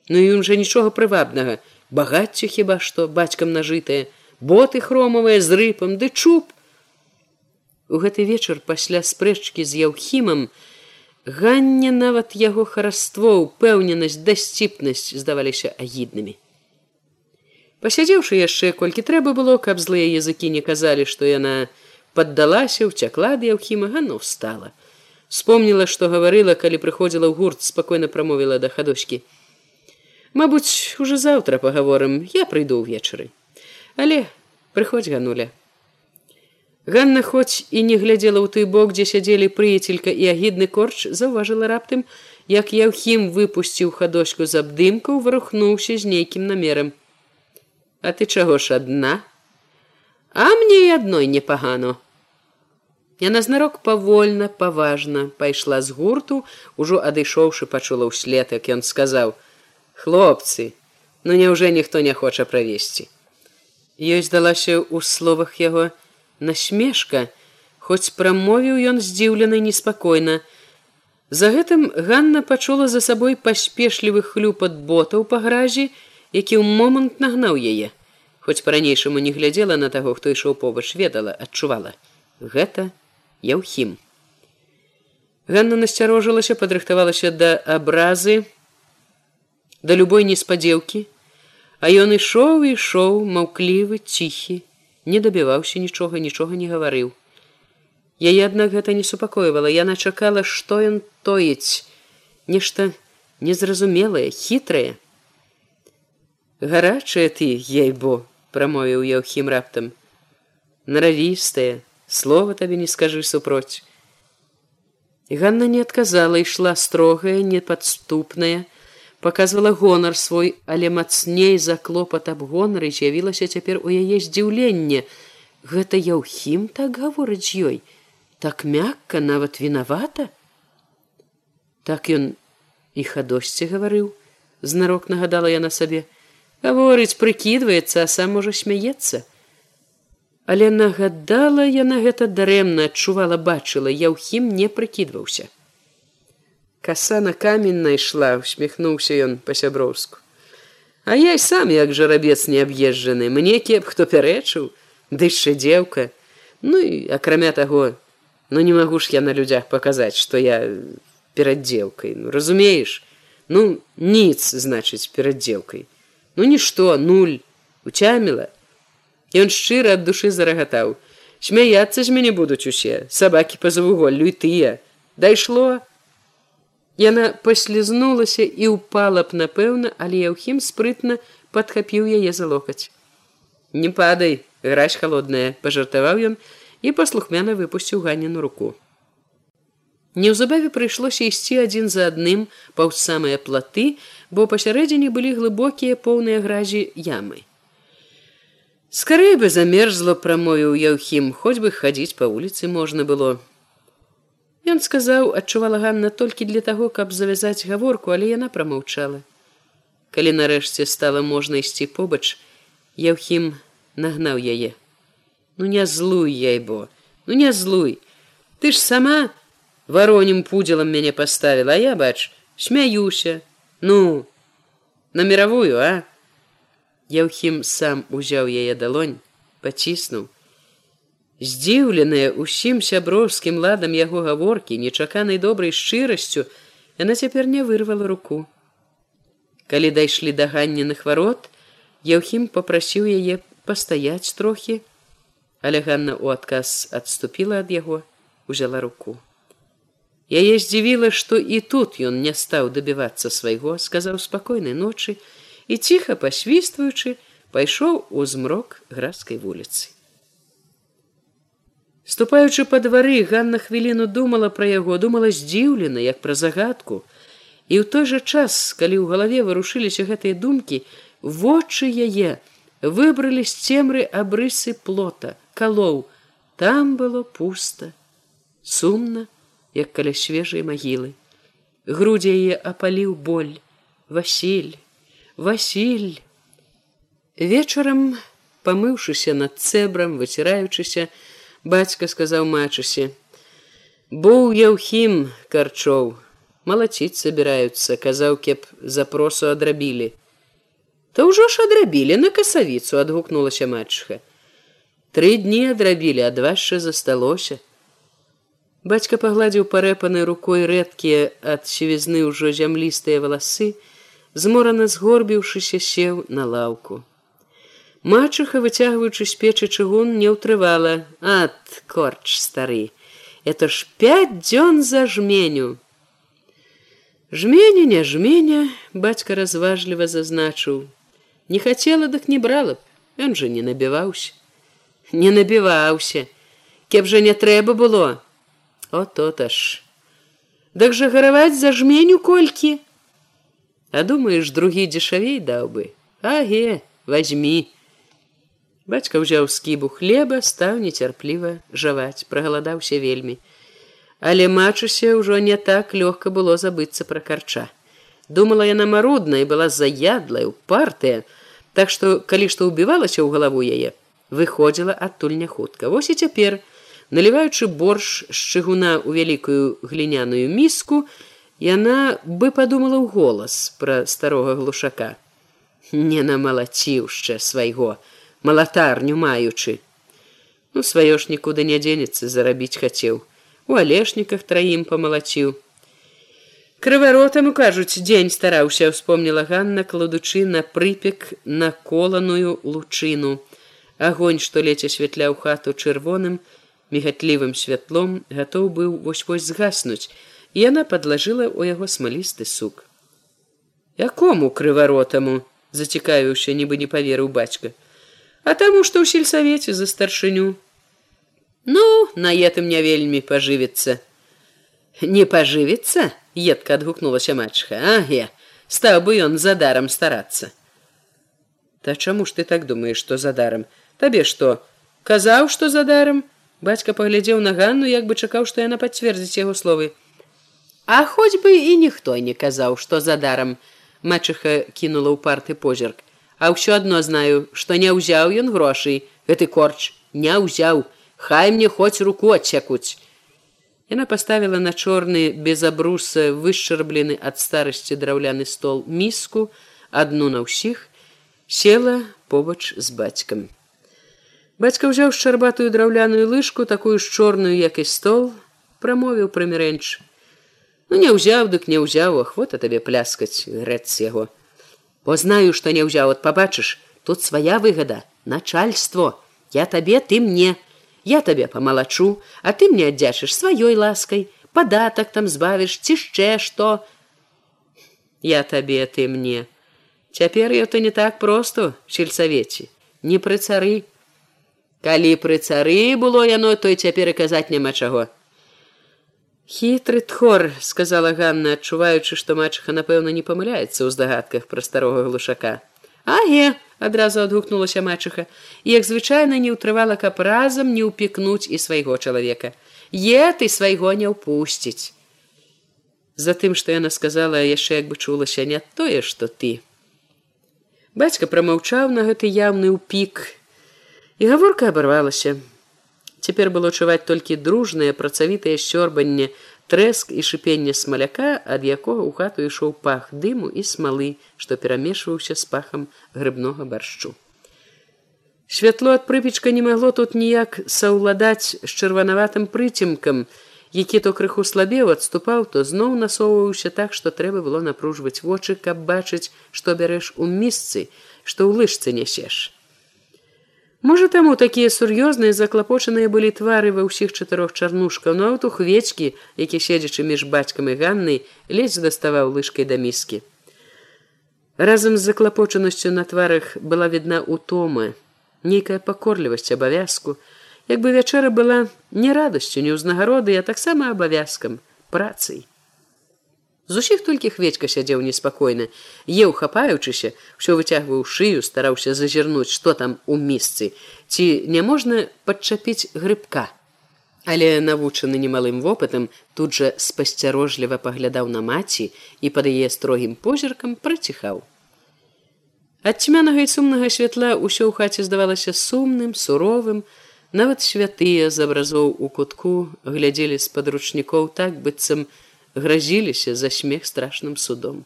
A: Ну ён жа нічога прывабнага багаццю хіба што бацькам нажытае боты хромавыя з рыпам ды чуб у гэты вечар пасля спрэчкі з яўхімам ганне нават яго хараство упэўненасць дасціпнасць здаваліся агіднымі Пасядзеўшы яшчэ колькі трэба было, каб злыя языкі не казалі, што яна паддалася, уцякла ад яўхіма гану встала. Спомніла, што гаварыла, калі прыходзіла ў гурт, спакойна прамовіла да хадочкі. Мабуць, уже заўтра пагаворым, я прыйду ўвечары. Але прыходзь гануля. Ганна хоць і не глядзела ў той бок, дзе сядзелі прыяцелька і агідны корч, заўважыла раптым, як яўхім выпусціў хадочку з абдымкаў, варухнуўся з нейкім намерам. А ты чаго ж адна? А мне і адной непагану. Яна знарок павольна, паважна пайшла з гурту, ужо адышоўшы пачула ўслед, як ён сказаў: « Хлопцы, ну няўжо ніхто не хоча правесці. Ёй здалася ў словах яго насмешка, хоць прамовіў ён здзіўлены неспакойна. За гэтым Ганна пачула за сабой паспешлівы хлюп ад ботаў па гразі, які ў момант нагнаў яе хоць по-ранейшаму не глядзела на таго хто ішоў побач ведала адчувала гэта яўхім Ганна насцярожылася падрыхтавалася да абразы да любой неспадзеўкі а ён ішоў ішоў маўклівы ціхі не дабіваўся нічога нічога не гаварыў яе аднак гэта не супакойвала яна чакала што ён тоіць нешта незразумелая, хітрая. Гарачая ты, ейбо, прамовіў Яўхім раптам. Наравістая, слова табе не скажы супроць. Ганна не адказала, ішла строгая, непадступная, показывала гонар свой, але мацней за клопат аб гонары з'явілася цяпер у яе здзіўленне. Гэта Яўхім так гаворыць ёй, так мякка нават вінавата. Так ён і хадосьці гаварыў, знарок нагадала я на сабе, гаворыць, прыкідваецца, а сам можа смяецца. Але нагадала яна гэта дарэмна адчувала бачыла яўхім не прыкідваўся каса на камень найшла усміхнуўся ён па-сяброўску а я і сам як жарабец не аб'езджаны мне кеп хто пярэчыў ды яшчэ дзеўка ну і акрамя таго ну не магу ж я на людзях паказаць што я перад дзеўкай ну разумееш ну ніц значыць перад дзеўкай ну нішто нуль. Уцяміла Ён шчыра ад душы зарагатаў. Смяяцца з мяне будуць усе, сабакі па завуголлю і тыя. Дайшло. Яна паслізнулася і ўпала б, напэўна, але Яўхім спрытна падхапіў яе за локаць. Не падай, граць холодная, пажартаваў ён і паслухмяна выпусціў ганіну руку. Неўзабаве прыйшлося ісці адзін за адным паўз самыя платы, бо пасярэдзіне былі глыбокія поўныя гразі ямы. Скорей бы замерзло прамовіў Яўхім, хоць бы хадзіць па вуліцы можна было. Ён сказаў, адчувала Ганна толькі для таго, каб завязаць гаворку, але яна прамаўчала. Калі нарэшце стала можна ісці побач, Яўхім нагнаў яе. Ну не злуй яй бо, ну не злуй. Ты ж сама варонім пудзелам мяне паставіла, а я бач, смяюся, ну на мировую, а? Яўхім сам узяў яе далонь, паціснуў. Здзіўленая усім сяброўскім ладам яго гаворкі, нечаканай добрай шчырасцю, яна цяпер не вырвала руку. Калі дайшлі да ганненых варот, Яўхім попрасіў яе пастаяць трохі, але Ганна ў адказ адступіла ад яго, узяла руку. Яе здзівіла, што і тут ён не стаў дабівацца свайго, сказаў спакойнай ночы, і ціха пасвістваючы пайшоў у змрок градскай вуліцы. Ступаючы па двары Ганна хвіліну думала пра яго, думала здзіўлена, як пра загадку. І ў той жа час, калі ў галаве варушыліся гэтыя думкі, вочы яе выбралі з цемры абрысы плота, калоў, там было пуста, сумна, як каля свежай магілы. Грудзі яе апаліў боль, Васіль, Васіль. Вечарам, памыўшыся над цэбрам, выціраючыся, бацька сказаў мачысе: « Быў яўхім карчоў, малаціць забіраюцца, казаў, кеп запросу адрабілі. То ўжо ж адрабілі на касавіцу, адгукнулася матчха. Тры дні адрабілі, ад ваша засталося. Бацька пагладзіў парэпанай рукой рэдкія ад сівізны ўжо зямлістыя валасы, зморана згорбіўшыся сеў на лаўку. Мачыха, выцягваючы з печы чыгун, не ўтрывала: Ад, корч стары, это ж пять дзён за жменю. Жменя не жменя, бацька разважліва зазначыў: Не хацела, дык не брала б, ён жа не набіваўся. Не набіваўся, Кеп жа не трэба было. О то-то ж. Дак жа гараваць за жменю колькі, А думаеш, другі дзешавей даў бы. Аге, возьми. Бацька ўзяў скібу хлеба, стаў нецярпліва жаваць, прагаладаўся вельмі. Але мачуся ўжо не так лёгка было забыцца пра карча. Думала яна марудна і была заядлая, упартая, Так што, калі што ўбівалася ў галаву яе, выходзіла адтуль не хутка. Вось і цяпер, наліваючы борш з чыгуна ў вялікую гліняную міску, Яна бы падумала ў голас пра старога глушака. Не намалаціўшча свайго, малатарню маючы. Ну сваё ж нікуды не дзенецца зарабіць хацеў. У алешніках траім памалаціў. Крываротаму кажуць, дзень стараўся, успомніла Ганна, кладучы на прыпек на коланую лучыну. Агонь, што ледзь асвятляў хату чырвоным, мігатлівым святлом, гатоў быў вось-вось згаснуць, і яна падлажыла ў яго смалісты сук. якому крываротаму зацікавіўся нібы не паверыў бацька а таму што ў сельсавеце за старшыню ну на етым не вельмі пажывіцца не пажывіцца едка адгукнулася матчха аге стаў бы ён за дарам старацца та чаму ж ты так думаеш што за дарам табе што казаў што за дарам бацька паглядзеў на ганну як бы чакаў што яна пацвердзіць яго словы. А хоць бы і ніхто не казаў што за дарам мачыха кінула ў парты позірк а ўсё адно знаю што не ўзяў ён грошай. Гэты корч не ўзяў. Хай мне хоць руку адсякуць. Яна паставіла на чорны без абруса вышчарблены ад старасці драўляны стол міску адну на ўсіх села побач з бацькам. Бацька ўзяў шчарбатую драўляную лыжку такую ж чорную як і стол прамовіў прымірэнч ну не ўзяў дык не ўзяў ахвота табе пляскаць грэц яго Бо знаю, што не ўзяў от пабачыш, тут свая выгада, начальство, я табе ты мне, я табе памалачу, а ты мне аддзячыш сваёй ласкай, падатак там збавіш ці яшчэ што. Я табе ты мне. Цяпер я то не так просто сельсавеце, не пры цары. Калі пры цары было яно, то цяпер і казаць няма чаго хітры тхор сказала ганна адчуваючы што мачыха напэўна не памыляецца ў здагадках пра старога глушака. Аге адразу адгукнулася мачыха і як звычайна не ўтрывала каб разам не ўпікнуць і свайго чалавека. Е ты свайго не ўпусціць. Затым што яна сказала яшчэ як бы чулася не тое што ты бацька прамаўчаў на гэты яўны ўпік і гаворка абарвалася Цяпер было чуваць толькі дружнае працавітае сёрбанне, трэск і шыпенне смаляка, ад якога ў хату ішоў пах дыму і смалы, што перамешваўся з пахам грыбнога баршчу. Святло ад прыпечка не магло тут ніяк саўладаць з чырванаватым прыцемкам, які то крыху слабеў адступаў, то зноў насоўваўся так, што трэба было напружваць вочы, каб бачыць, што бярэш у місцы, што ў лыжцы нясеш. Можа таму такія сур'ёзныя заклапочаныя былі твары ва ўсіх чатырох чарнушкаў, но аўту хвечкі, які седзячы між бацькам і ганнай, ледзь даставаў лыжкай да міскі. Разам з заклапочанасцю на тварах была відна утома, нейкая пакорлівасць абавязку, як бы вячэра была не радасцю, не ўзнагароды, а таксама абавязкам, працай. З усіх толькі хведька сядзеў неспакойна, еў хапаючыся, ўсё выцягваў шыю, стараўся зазірнуць, што там у місцы, ці няможна падчапіць грыбка. Але навучаны немалым вопытам тут жа спасцярожліва паглядаў на маці і пад яе строгім позіркам праціхаў. Ад цьмянага і сумнага святла ўсё ў хаце здавалася сумным, суровым, нават святыя з абразоў у кутку глядзелі з падручнікоў так быццам, грозіліся за смех страшным судом.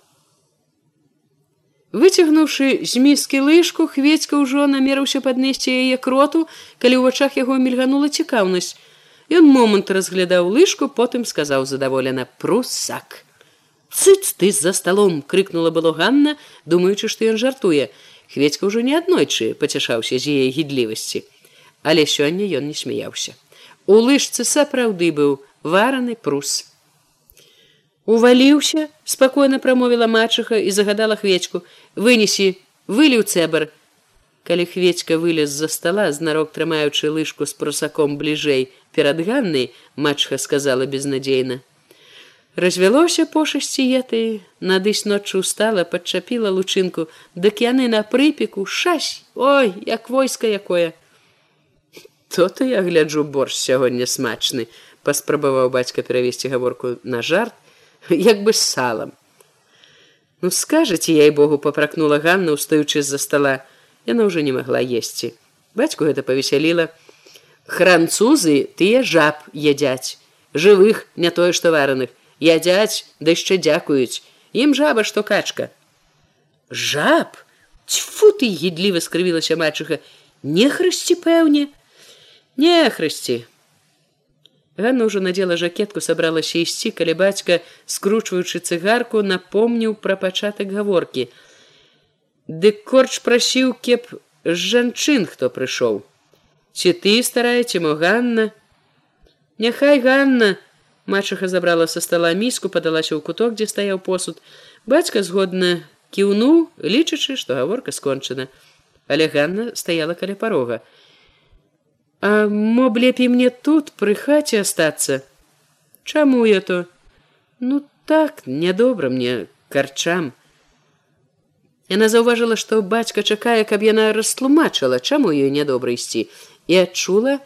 A: Выцягнуўшы з міскі лыжку, хведька ўжо намерыўся паднесці яе кроту, калі ў вачах яго мільганула цікаўнасць. Ён момант разглядаў лыжку, потым сказаў задаволена прусак. Цыц ты за сталом крыкнула было Ганна, думаючы, што ён жартуе. Хведька ўжо не аднойчы пацяшаўся з яе гідлівасці. Але сёння ён не смяяўся. У лыжцы сапраўды быў вараны прус уваліўся спакойна прамовіла мачыха і загадала хвечку. Вынесі выліў цэбар калі хвечка вылез за стола знарок трымаючы лыжку з прусаком бліжэй перад ганнай мачха сказала безнадзейна. Развялося пошасці еты надысь ноччу устала падчапіла лучынку. Дык яны на прыпеку шась ой як войска якое то-то я гляджу борщ сягоння смачны паспрабаваў бацька перавесці гаворку на жарт як бы с салам. Ну скажаце я і богу папракнула Ганна, устаючы з-за стола, яна ўжо не магла есці. Бацьку гэта павесяліла. Хранцузы тыя жаб ядзяць, жывых не тое што вараных, ядзяць, да яшчэ дзякуюць, ім жаба, што качка. Жаб, Цьфу ты гідліва скрывілася мачыха, не хрысці пэўне, не хрысці, Ганна ўжо надзела жакетку сабралася ісці, калі бацька, скручваючы цыгарку, напомніў пра пачатак гаворкі. Дык корч прасіў кеп з жанчын, хто прыйшоў. Ці ты стараеце мо Ганна? Няхай Ганна, Мачыха забрала са стола міску, падалася ў куток, дзе стаяў посуд. Бацька згодна кіўнуў, лічачы, што гаворка скончана. Але Ганна стаяла каля парога. А мо б лепей мне тут пры хаце астацца. Чаму я то? Ну так, нядобра мне карчам. Яна заўважыла, што бацька чакае, каб яна растлумачыла, чаму ёй нядобра ісці і адчула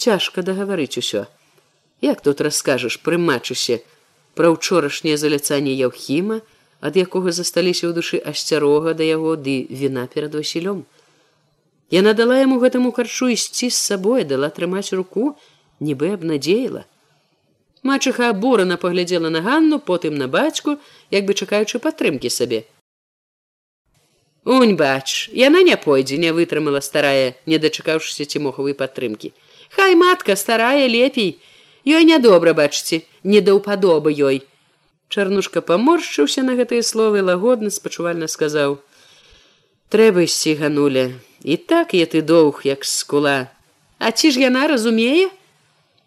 A: цяжка дагаварыць усё. Як тут раскажаш пры матчусе пра ўчорашняе заляцанне Яўхіма, ад якога засталіся ў душы асцярога да яго ды віна перад Васілём. Яна дала яму гэтаму карчу ісці з сабой, дала трымаць руку, нібы абнадзеяла. Мачыха абурана паглядзела на Ганну, потым на бацьку, як бы чакаючы падтрымкі сабе. Унь бач, яна не пойдзе, не вытрымала старая, не дачакаўшыся цімохавай падтрымкі. Хай матка старая лепей, ёй нядобра бачыце, не даўпадобы ёй. Чарнушка паморшчыўся на гэтыя словы лагодна спачувальна сказаў: « Трэба ісці гануля, і так я ты доўг, як скула. А ці ж яна разумее?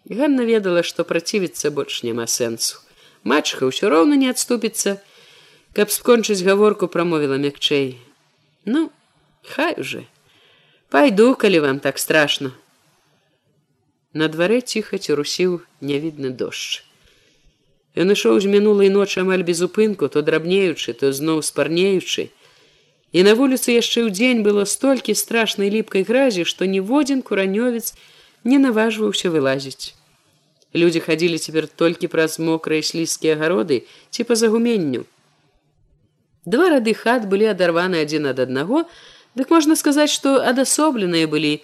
A: Ганна ведала, што працівіцца больш няма сэнсу. Мачха ўсё роўна не адступіцца, каб скончыць гаворку прамовіла мякчэй. Ну, хай уже. Пайду, калі вам так страшно. На дварэ ціха цірусіў нявідны дождж. Ён ішоў з мінулай ночы амаль без упынку, то драбнеючы, то зноў спарнеючы. І на вуліцы яшчэ ў дзень было столькі страшнай ліпкай гразі, што ніводзін куранёвец не наважваўся вылазіць. Людзі хадзілі цяпер толькі праз мокрыя слізкія агароды ці па загуменню. Два рады хат былі адарваны адзін ад аднаго, дык можна сказаць, што адасобленыя былі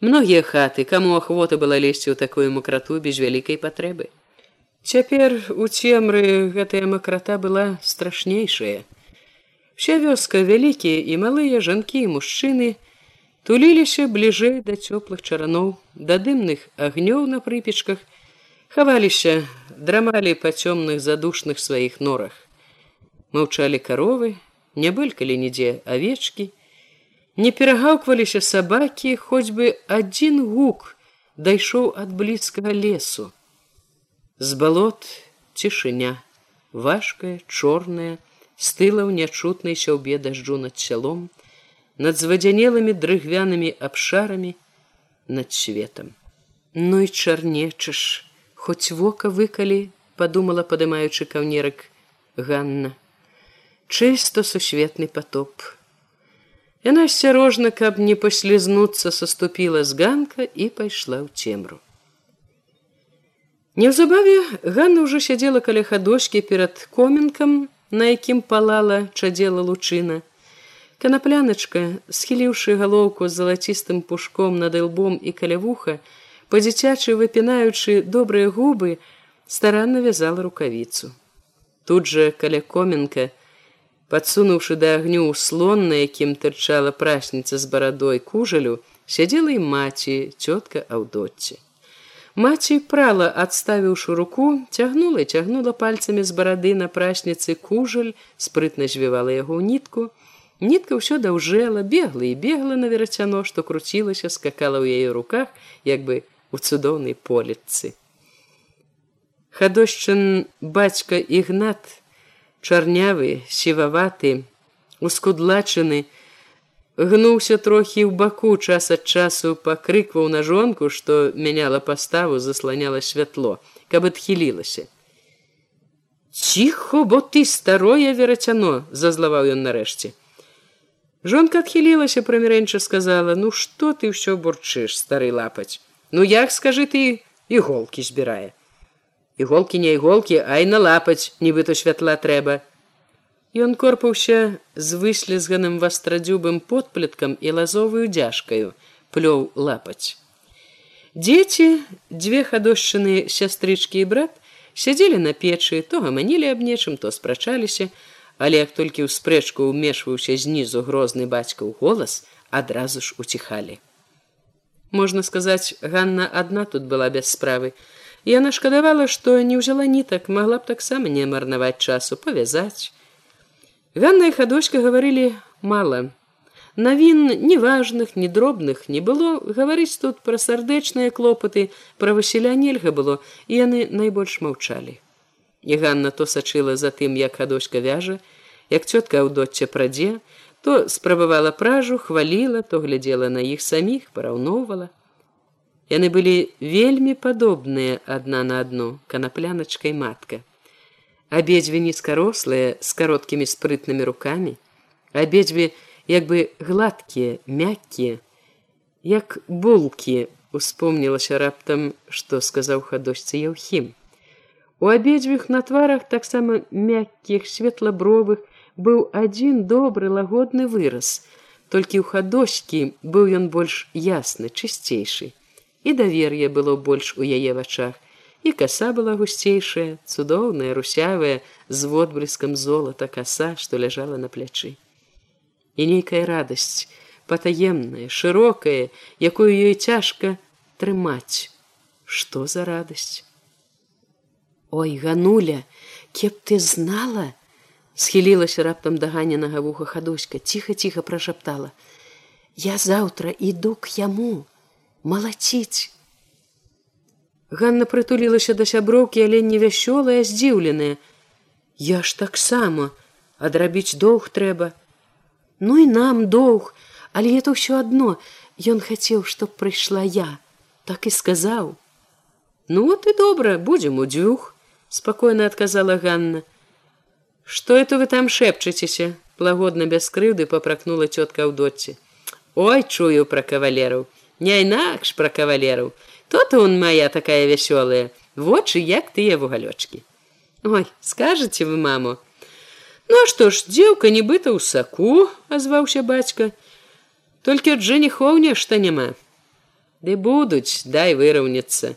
A: многія хаты, каму ахвота была лезці ў такую макрату без вялікай патрэбы. Цяпер у цемры гэтая макрата была страшнейшая. Вся вёска вялікія і малыя жанкі і мужчыны туліліся бліжэй да цёплых чараноў, да дымных агнёў на прыпечках, хаваліся, драмалі па цёмных задушных сваіх норах. Маўчалі каровы, не былькалі нідзе авечкі, не перагаўкваліся сабакі, хоць бы адзін гук дайшоў ад блізкага лесу. З балот цішыня, важкая, чорная, стыла ў нячутнай сяўбе дажджу над сялом, над звадзянелымі дрыгвянымі абшарамі над светом. Ну і чарнечыш, хоць вока выкалі, падумала, падымаючы каўнерак Ганна. Чысто сусветны потоп. Яна асцярожна, каб не паслізнуцца, саступіла з ганка і пайшла ў цемру. Неўзабаве Ганна ўжо сядзела каля хадочкі перад комінкам, на якім палала чадзела лучына. Канапляначка, схіліўшы галоўку з залацістым пушком над ілбом і каля вуха, па-дзіцячы выпінаючы добрыя губы, старанна вязала рукавіцу. Тут жа каля комінка, падсунуўшы да агню слон, на якім тырчала прасніца з барадой кужалю, сядзела і маці, цётка аўдотці. Маці прала, адставіўшы руку, цягнула цягнула пальцамі з барады на прасніцы кужаль, спрытна звівала яго ў нітку. Нітка ўсё даўжэла, бегла і бегла на верацяно, што круцілася, скакала ў яе руках, як бы у цудоўнай поліцы. Хадошчын бацька ігнат, чарнявы, сіваваты, ускудлачаны, гнуўся трохі ў баку час ад часу пакрыкваў на жонку што мяняла паставу засланяла святло каб адхілілася. Ціхо бо ты старое верацяно зазлаваў ён нарэшце. Жонка адхілілася прамірэнча сказала ну што ты ўсё бурчыш стары лапаць? Ну як скажы ты іголкі збірае? Іголкі не іголкі ай на лапаць нібыта святла трэба Ён корпаўся з выслізганым вастрадзюбым подплеткам і лазовую дзяжкаю, плёў лапаць. Дзеці, дзве хадошчыны сястрычкі і брат сядзелі на печы, то гаманілі аб нечым, то спрачаліся, але як толькі ў спрэчку ўмешваўся знізу грозны бацька ў голас, адразу ж уціхалі. Можна сказаць, Ганна адна тут была без справы. Яна шкадавала, што не ўзяла нітак, магла б таксама не марнаваць часу павязаць. Ганна і хадочка гаварылі мала. Навін неважных, ні дробных не было гаварыць тут пра сардэчныя клопаты, пра Васіля нельга было, і яны найбольш маўчалі. І Ганна то сачыла за тым, як хадочка вяжа, Як цётка аўдотча прадзе, то спрабавала пражу, хваліла, то глядзела на іх саміх, параўноўвала. Яны былі вельмі падобныя адна на адну канапляначкай матка. Абедзве нізкарослыя з кароткімі спрытнымі рукамі, абедзве як бы гладкія, мяккія, як булкі успомнілася раптам, што сказаў хадочцы Яўхім. У абедзвюх на тварах таксама мяккіх светлабровых быў адзін добры лагодны выраз. Толькі ў хадочкі быў ён больш ясны, чысцейшы і давер'е было больш у яе вачах і каса была гусцейшая цудоўная русявая з водблескам золата каса што ляжала на плячы і нейкая радасць патаемная шырокая якую ёй цяжка трымаць что за радасць ой гануля кеп ты знала схілілася раптам да ганенага вуха хадуська ціха ціха прашаптала я заўтра іду к яму малаціць. Ганна прытулілася да сяброўкі, але не вясёлая, здзіўленая. Я ж таксама адрабіць доўг трэба. Ну і нам доўг, але это ўсё адно. Ён хацеў, чтоб прыйшла я, так і сказаў. Ну вот і добра, будзем у дзвюх, спакойна адказала Ганна. Што это вы там шэпчыцеся? лагодна без крыўды папракнула цётка ў доце. Ой, чую пра кавалераў не інакш пра кавалераў то-то он моя такая вясёлая вочы як тыя вугалёчки ой скажете вы маму ну што ж дзеўка нібыта ў саку азваўся бацька толькі ад жаніхоў нешта няма ды будуць дай выраўняцца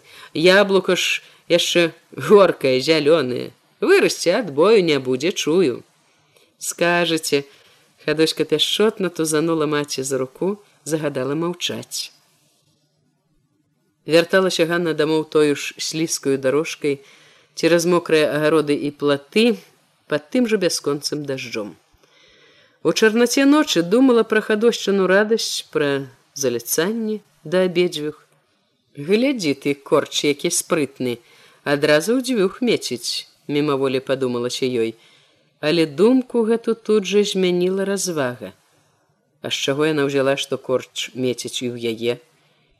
A: яблука ж яшчэ горкае зялёнае вырасце адбою не будзе чую скажете хадочка пяшчотна тузанула маці за руку загадала маўчаць Вярталася Ганна дамоў тою ж слізкую дорожкай цераз мокрыя агароды і платы под тым жа бясконцым дажджом. У чарнаце ночы думала пра хадошчыну радасць пра заляцанні да абедзвюх. Глядзі ты корч, які спрытны, адразу ў дзвюх меціць, мімаволі падумалася ёй, але думку гэту тут жа змяніла развага. А з чаго яна ўзяла, што корч меціць і ў яе,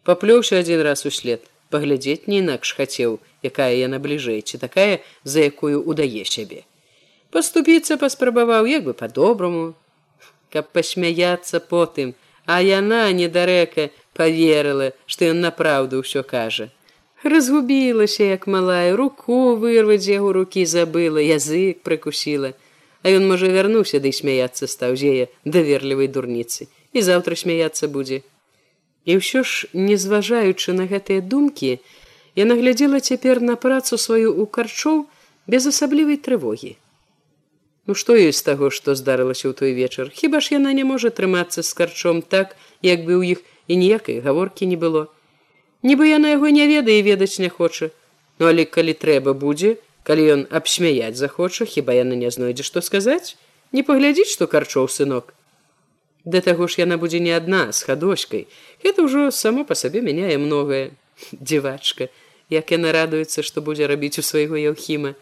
A: паплёўся адзін раз услед паглядзець не інакш хацеў якая яна бліжэй ці такая за якую удае сябе. Поступіцца паспрабаваў як бы по-добраму каб пасмяяться потым а яна недарэка поверыла што ён направду ўсё кажа. Разгубілася як малая руку вырваць яго руки забыла язык прыкусіла. А ён можа вярнуўся ды смяяться стаў зея даверлівай дурніцы. І заўтра смяяться будзе І ўсё ж, не зважаючы на гэтыя думкі, яна глядзела цяпер на працу сваю ў карчоў без асаблівай трывогі. Ну што ёсць таго, што здарылася ў той вечар, хіба ж яна не можа трымацца з карчом так, як бы ў іх і ніякай гаворкі не было. Нібы яна яго не ведае і ведаць не хоча. Ну але калі трэба будзе, калі ён абсмяяць захоча, хіба яна не знойдзе што сказаць, не паглядзіць, што карчоў сынок. Да таго ж яна будзе не адна з хадочкай. Гэта ўжо само па сабе мяняе многае дзівачка, як яна радуецца, што будзе рабіць у свайго яўхіма.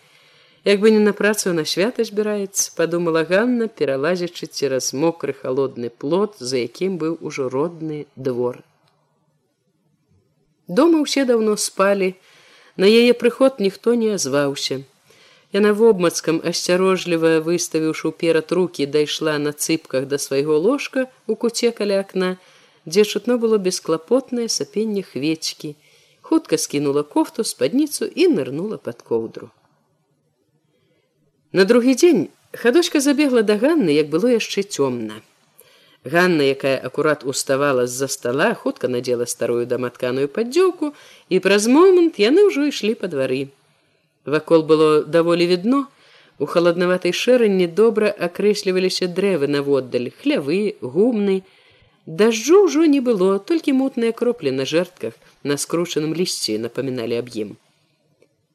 A: Як бы не на працу на свята збіраецца, падумала Ганна, пералазячы цераз мокры холодны плод, за якім быў ужо родны двор. Дома ўсе даўно спалі, на яе прыход ніхто не азваўся. Яна вобмацкам асцярожліва выставіўшы ўперад руки дайшла на цыпках да свайго ложка у куце каля акна, дзе чутно было бесклапотнае сапенне хвечкі, хутка скінула кофту спадніцу і нырнула под коўдру. На другі дзень хадочка забегла да ганны, як было яшчэ цёмна. Ганна, якая акурат уставала з-за стола, хутка надзела старую даматканую паддзёўку і праз момант яны ўжо ішлі па двары. Вакол было даволі відно. У халаднаватай шэранні добра акрэсліваліся дрэвы наводдаль, хлявы, гумны. Дажджу ўжо не было, толькі мутныя кроплі на жэртках на скручаным лісці напаміналі аб ім.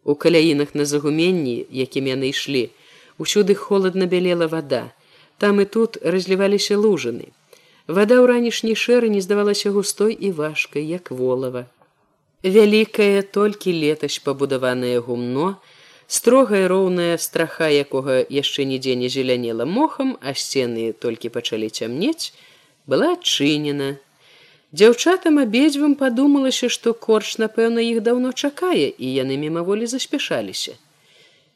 A: У каляінах на загуменні, якім яны ішлі, усюды холадна бялела вода. Там і тут разліваліся лужаны. Вада ў ранішняй шэрані здавалася густой і важкай, як волава. Вялікае толькі летась пабудаванае гумно строгая роўная страха якога яшчэ нідзе не зелянела мохам а сцены толькі пачалі цямнець была адчынена. Дзяўчатам абедзвым падумалася што корч напэўна іх даўно чакае і яны мімаволі заспяшаліся.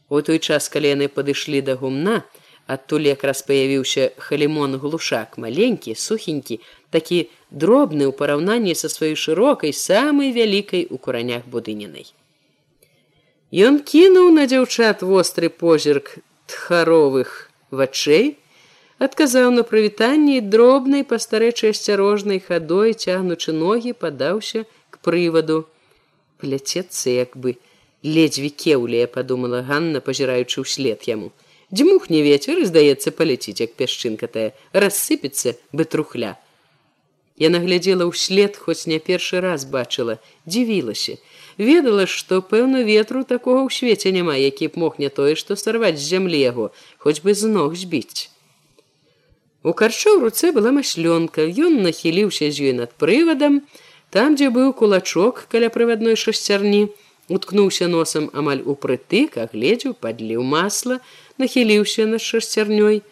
A: У той час калі яны падышлі да гумна адтуль якраз паявіўся халімон глушак маленькі сухенькі такі дробны ў параўнанні са сваёй шырокай самай вялікай у куранях будынінай Ён кінуў на дзяўчат востры позірк тхаровых вачэй, адказаў на прывітанне дробнай пастарэчай асцярожнай хадой цягнучы ногі падаўся к прываду. Пляцецца як бы ледзьве кеўлія падумала Ганна пазіраючы ўслед яму. Дзьмухне ветер і здаецца паляціць як пясчынка тая рассыпецца бы трухля Яна глядзела ўслед хоць не першы раз бачыла дзівілася ведала што пэўна ветру такога ў свеце няма які б мог не тое што сарваць з зямлі яго хоць бы з ног збіць. У карчо ў руцэ была маслёнка. Ён нахіліўся з ёй над прывадам. Там дзе быў кулачок каля прывадной шасцярні уткнуўся носам амаль упрытык агледзеў падліў масла нахіліўся над шасцярнёй.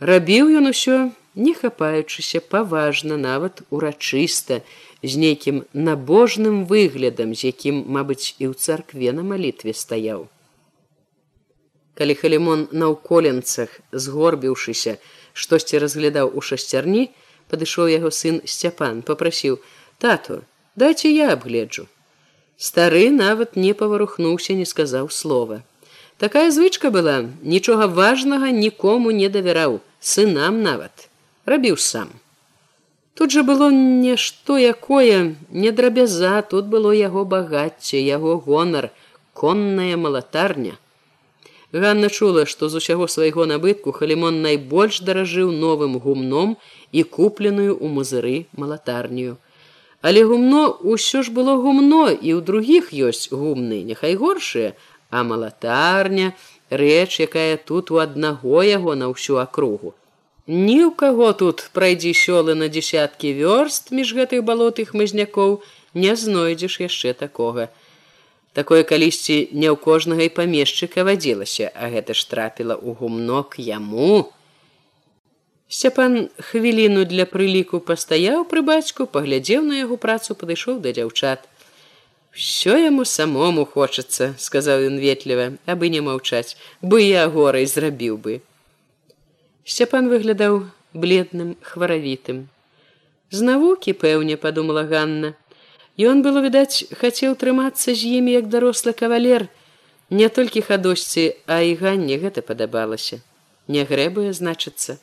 A: Рабіў ён усё не хапаючыся паважна нават урачыста з нейкім набожным выглядам, з якім, мабыць, і ў царкве на малітве стаяў. Калі халімон на ўколенцах, згорбіўшыся, штосьці разглядаў у шасцярні, падышоў яго сын сцяпан, попрасіў: « Тату, дайце я абгледжу. Стары нават не паварухнуўся, не сказаў слова. Такая звычка была, нічога важнага нікому не давяраў, сынам нават, рабіў сам. Тут жа было нешто якое не драбяза, тут было яго багацце, яго гонар, конная малатарня. Ганна чула, што з усяго свайго набытку халімон найбольш даражыў новым гумном і купленую ў музыры малатарнюю. Але гумно ўсё ж было гумно і ў другіх ёсць гумны, няхай горшыя, а малатарня, рэч, якая тут у аднаго яго на ўсю акругу. Ні ў каго тут прайдзі сёлы на десяткі вёрст між гэтых балотых мызнякоў не знойдзеш яшчэ такога. Такое калісьці не ў кожнага і памешчыка вадзілася, а гэта ж трапіла ў гумнок яму. Сцяпан хвіліну для прыліку пастаяў пры бацьку, паглядзеў на яго працу, падышоў да дзяўчат. Всё яму самому хочацца, сказаў ён ветліва, абы не маўчаць, бы я горай зрабіў бы. Сцяпан выглядаў бледным хваравітым. З навукі пэўне падумала Ганна. Ён было відаць, хацеў трымацца з імі як дарослы кавалер, не толькі хадосьці, а і ганне гэта падабалася. Не грэбуе значыцца.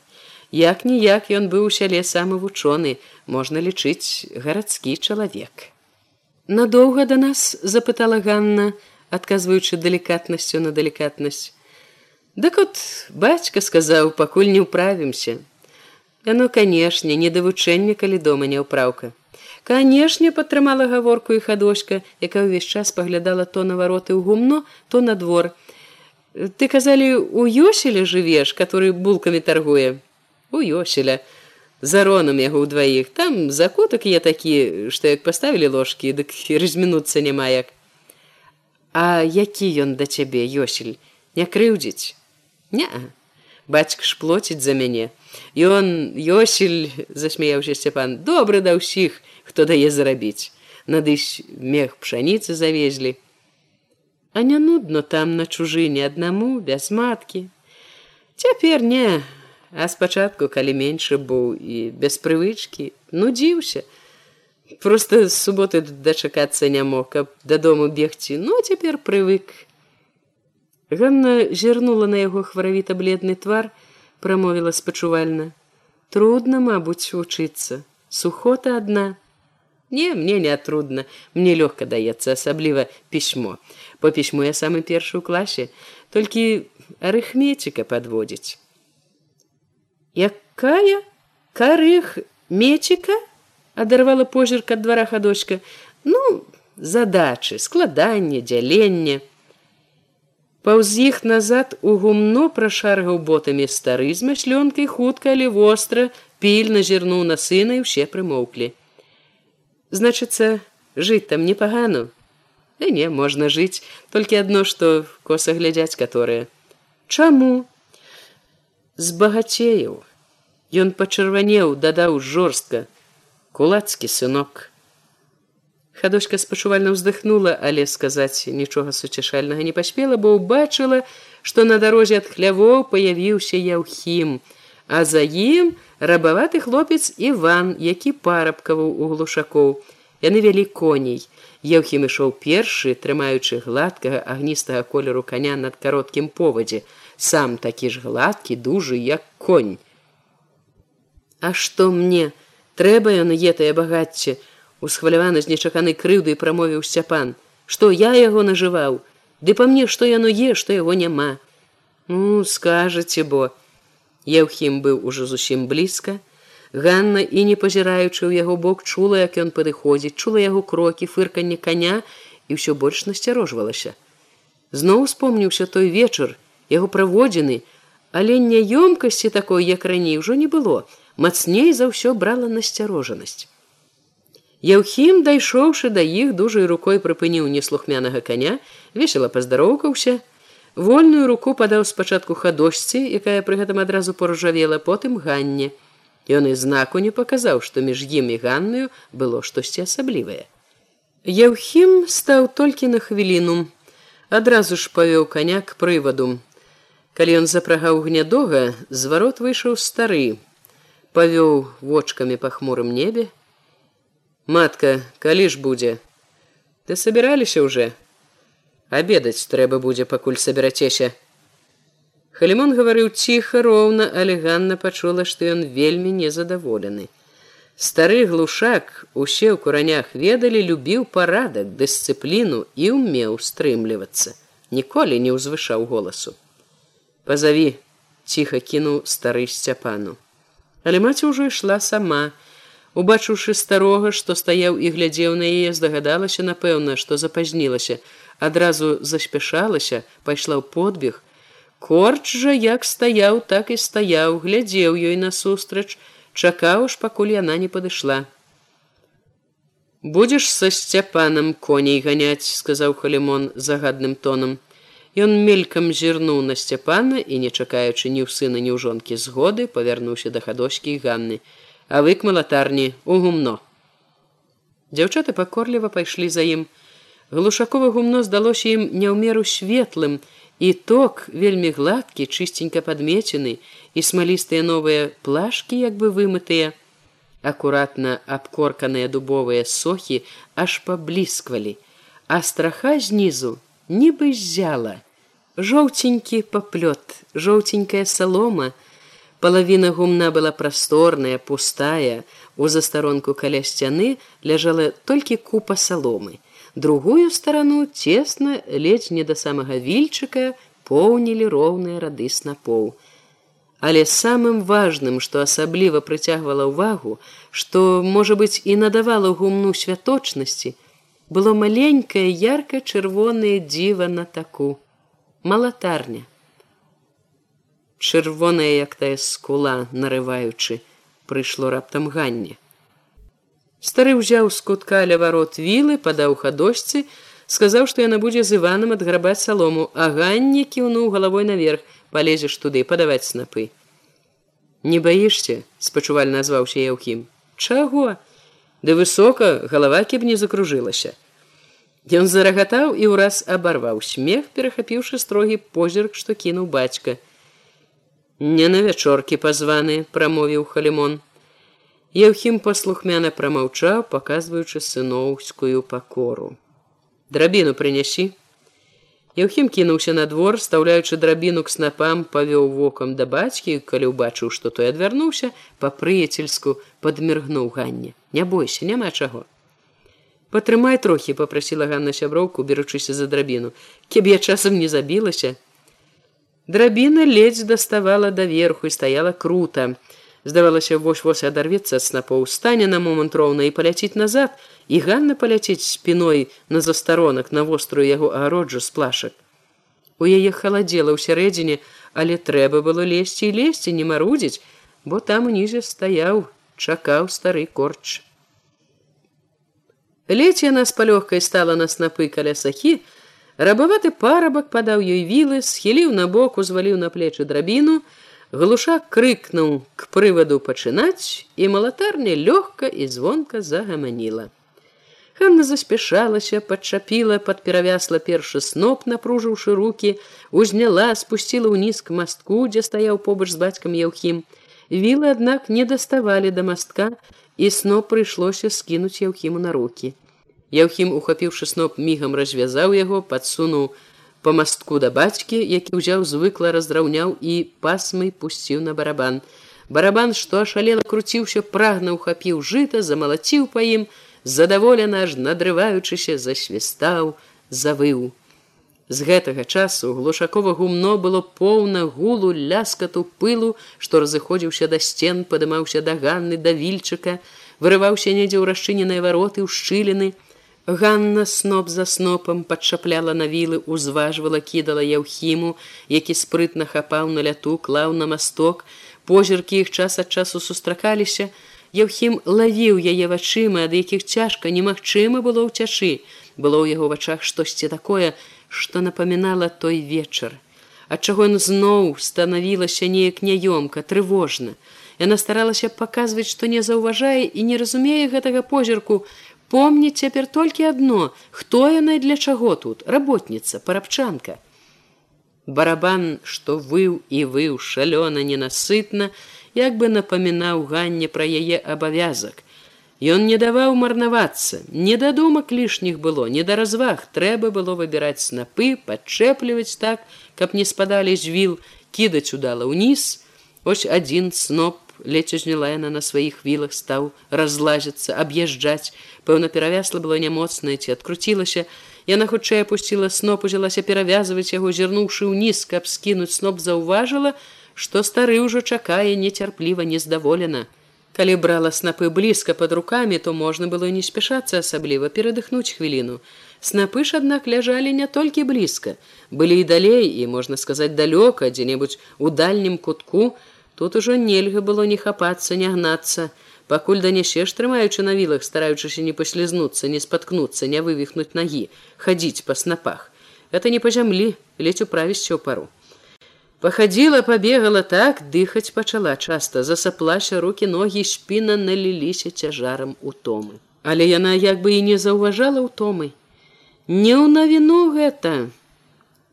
A: Як ніяк ён быў у сяле самы вучоны, можна лічыць гарадскі чалавек. Надоўга да нас запытала Ганна, адказваючы далікатнасцю на далікатнасць. Дык от бацька сказаў, пакуль не ўправімся. Яно, канешне, не да вучэння, калі дома не ўпраўка. Канешне, падтрымала гаворку і хадочка, якая ўвесь час паглядала то на вароты ў гумно, то на двор. Ты казалі, у Ёселя жывеш, который булкамі таргуе. У Ёселя. Заронам яго ўдваіх. Там закутак я такі, што як паставілі ложкі, дык размінуцца няма як. А які ён да цябе, Ёсель, не крыўдзіць. Не, бацька ж плоціць за мяне. Ён Йосіль засмяяўся Сцяпан, добры да ўсіх, хто дае зарабіць. Надысь мех пшаніцы завезлі. А не нудно там на чужыне аднаму без маткі. Цяпер не, а спачатку, калі меншы быў і без прывычкі, нудзіўся. Просто з суботы дачакацца не мог, каб дадому бегці, ну цяпер прывык. Ганна зірнула на яго хваравіта бледны твар, прамовіла спачувальна: трудно, мабуць, вучыцца, сухота адна. Не, мне не трудно, мне лёгка даецца асабліва пісьмо. По пісьму я самы першы ў класе, толькі арыхметіка падводзіць. Якая карых мечіка адарвала позірк ад двара хадочка, ну, задачы, складанне, дзяленне, Паўз іх назад у гумно прашаргаў ботамі стары з мяшлёнкай хутка, але востра пільна зірнуў на сына і ўсе прымоўклі. Значыцца, жыць там непагану. Да не можна жыць толькі адно што коса глядзяць которые чаму? Збагацеяў. Ён пачырванеў дадаў жорстка. Кулацкі сынок хадочка спачувальна ўздыхнула але сказаць нічога суцяшальнага не паспела бо ўбачыла што на дарозе ад хлявоў паявіўся яўхім а за ім рабаваты хлопец іван які парабкаваў у глушакоў. Яны вялі коней. Еўхім ішоў першы, трымаючы гладкага агністага колеру коня над кароткім повадзе, сам такі ж гладкі, дужы, як конь. А што мне? Трэба ён етае багацце, усхваляваны з нечаканай крыўдай прамовіў сцяпан, што я яго нажываў, Ды па мне, што яно е, што яго няма. Ну скажаце, бо Еўхім быў ужо зусім блізка, Ганна і не пазіраючы ў яго бок чула, як ён падыходзіць, чула яго крокі, фырканне коня і ўсё больш насцярожвалася. Зноў успомніўся той вечар, яго праводзіны, але няёмкасці такой, як раней ужо не было, мацней за ўсё брала насцярожанасць. Яўхім, дайшоўшы да іх дужай рукой прыпыніў неслухмянага коня, весела паздароўкаўся, вольную руку падаў спачатку хадожці, якая пры гэтым адразу поржавела потым ганне. Ён і знаку не паказаў, што між ім і ганнаю было штосьці асаблівае. Яўхім стаў толькі на хвіліну, адразу ж павёў каня к прываду. Калі ён запрагаў гнядога, зварот выйшаў стары, павёў вочкамі па хмурым небе. Матка, калі ж будзе? Ты сабіраліся ўжо? Абедаць трэба будзе, пакуль сабірацеся. Халімон гаварыў ціха роўна, але Ганна пачула, што ён вельмі незадаволены. Стары глушак усе ў куранях ведалі, любіў парадак, дысцыпліну і ўмеў стрымлівацца. Ніколі не ўзвышаў голасу. Пазаві, ціха кінуў стары сцяпану. Але маці ўжо ішла сама. Убачыўшы старога, што стаяў і глядзеў на яе, здагадалася, напэўна, што запазнілася, адразу заспяшалася, пайшла ў подбег, Корч жа як стаяў, так і стаяў, глядзеў ёй насустрач, чакаў ж, пакуль яна не падышла. Будзеш са сцяпанам коней ганяць, сказаў халімон загадным тонам. Ён мелькам зірнуў на сцяпана і, не чакаючы ні ў сына, ні ў жонкі згоды, павярнуўся да хадочкі і ганны, а вык малатарні у гумно. Дзяўчаты пакорліва пайшлі за ім. Глушакова гумно здалося ім не ў меру светлым, і ток вельмі гладкі чыстенька падмечаны і смалістыя новыя плашки як бы вымытыя акуратна абкорканыя дубовыя сохі аж паблісквалі а страха знізу нібы ззяла жоўценькі паплёт жоўценькая салома палавіна гумна была прасторная пустая у застаронку каля сцяны ляжала толькі купа саломы другую старану цесна ледзь не да самага вільчыка поўнілі роўныя рады снапоў. Але самым важным, што асабліва прыцягвала ўвагу, што, можа быць, і надавала гумну святочнасці, было маленькае ярка-чырвонае дзіва на таку малатарня. Чырвоная, як тая скула, нарываючы, прыйшло раптам ганне. Стары ўзяў з кутка ля варот вілы, падаў хадожцы, сказаў, што яна будзе з іванам адграбаць салому, а ганне кіўнуў галавой наверх, палезеш туды падаваць снапы. Не баішся, спачувальна назваўся Яўхім. Чаго? Ды высока галава кеб не закружылася. Ён зарагатаў і ўраз абарваў смех, перахапіўшы строгі позірк, што кінуў бацька. Не на вячоркі пазваны, прамовіў халімон. Еўхім паслухмяна прамаўчаў, паказваючы сыноўскую пакору. Драбіну прынясі. Еўхім кінуўся на двор, стаўляючы драбіну к снапам, павёў вокам да бацькі, калі ўбачыў, што той адвярнуўся, па-прыяцельску падміргнуў ганне. Не бойся, няма чаго. Патрымай трохі, попрасіла Ганна сяброўку, беручыся за драбіну. Кеб я часам не забілася. Драбіна ледзь даставала даверху і стаяла крута здавалася вось-вось адарвецца ад снапоў. Стане на момант роўна і паляціць назад і ганна паляціць спіной на застаронак на вострую яго агароджу з плашак. У яе халадзела ў сярэдзіне але трэба было лезці і лезці не марудзіць бо там унізе стаяў чакаў стары корч. Ледзь яна з палёгкай стала на снапы каля сахі, рабаваты парабак падаў ёй вілы, схіліў на бок, узваліў на плечы драбіну, глушак крыкнуў к прываду пачынаць, і малатарня лёгка і звонка загаманіла. Ханна заспяшалася, падчапіла, падперавясла першы сноп, напружыўшы руки, узняла, спусціла ўніз к мастку, дзе стаяў побач з бацькам Яўхім. Вілы, аднак, не даставалі да мастка, і сноп прыйшлося скінуць Яўхіму на руки. Яўхім, ухапіўшы сноп мігам развязаў яго, падсунуў па мастку да бацькі, які ўзяў звыкла раздраўняў і пасмай пусціў на барабан. Барабан, што ашалела круціўся, прагна ухапіў жыта, замалаціў па ім, задаволена аж надрываючыся, засвістаў, завыў. З гэтага часу глушакова гумно было поўна гулу ляскату пылу, што разыходзіўся да сцен, падымаўся да ганны да вільчыка, вырываўся недзе ў расчыненыя вароты ў шчыліны, Ганна сноп за снопам падчапляла на вілы, узважвала, кідала яўхіму, які спрытна хапаў на ляту, клаў на масток. Позіркі іх час ад часу сустракаліся. Яўхім лавіў яе вачыма, ад якіх цяжка немагчыма было ўцячы. Было ў яго вачах штосьці такое, што напамінала той вечар. Ад чаго ён зноў станавілася неяк няёмка, трывожна. Яна старалася паказваць, што не заўважае і не разумее гэтага позірку, помніць цяпер толькі адно хто яна для чаго тут работніца парабчанка. Барабан што выў і выў шалёна ненасытна як бы напамінаў ганне пра яе абавязак. Ён не даваў марнавацца не да думак лішніх было не да разваг трэба было выбіраць снапы падчэпліваць так каб не спадалі з віл кідаць удала ўніз. Ось адзін сноп ледзь яна на сваіх вілах стаў разлазіцца аб'язджаць. Пэўна перавясла было нямоцная ці адкруцілася. Яна хутчэй апусціла сноп узялася перавязваць яго зірнуўшы ўніз каб скінуць сноп заўважыла што стары ўжо чакае нецярпліва нездаволена. Калі брала снапы блізка под руками то можна было не спяшацца асабліва перадыхнуць хвіліну. Снапы ж аднак ляжалі не толькі блізка. Былі і далей і можна сказаць далёка дзе-небудзь у дальнім кутку Тут ужо нельга было не хапацца, не гнацца, пакуль данесеш трымаючы на вілах, стараючыся не паслізнуцца, не спаткнуцца, не вывіхнуць нагі, хадзіць па снапах. Это не па зямлі, ледзь управісці ў пару. Пахадзіла, пабегала так, дыхаць пачала часта, засаплася руки ногі спіна наліліся цяжарам утомы. Але яна як бы і не заўважала ўтомы. Не ў навіну гэта,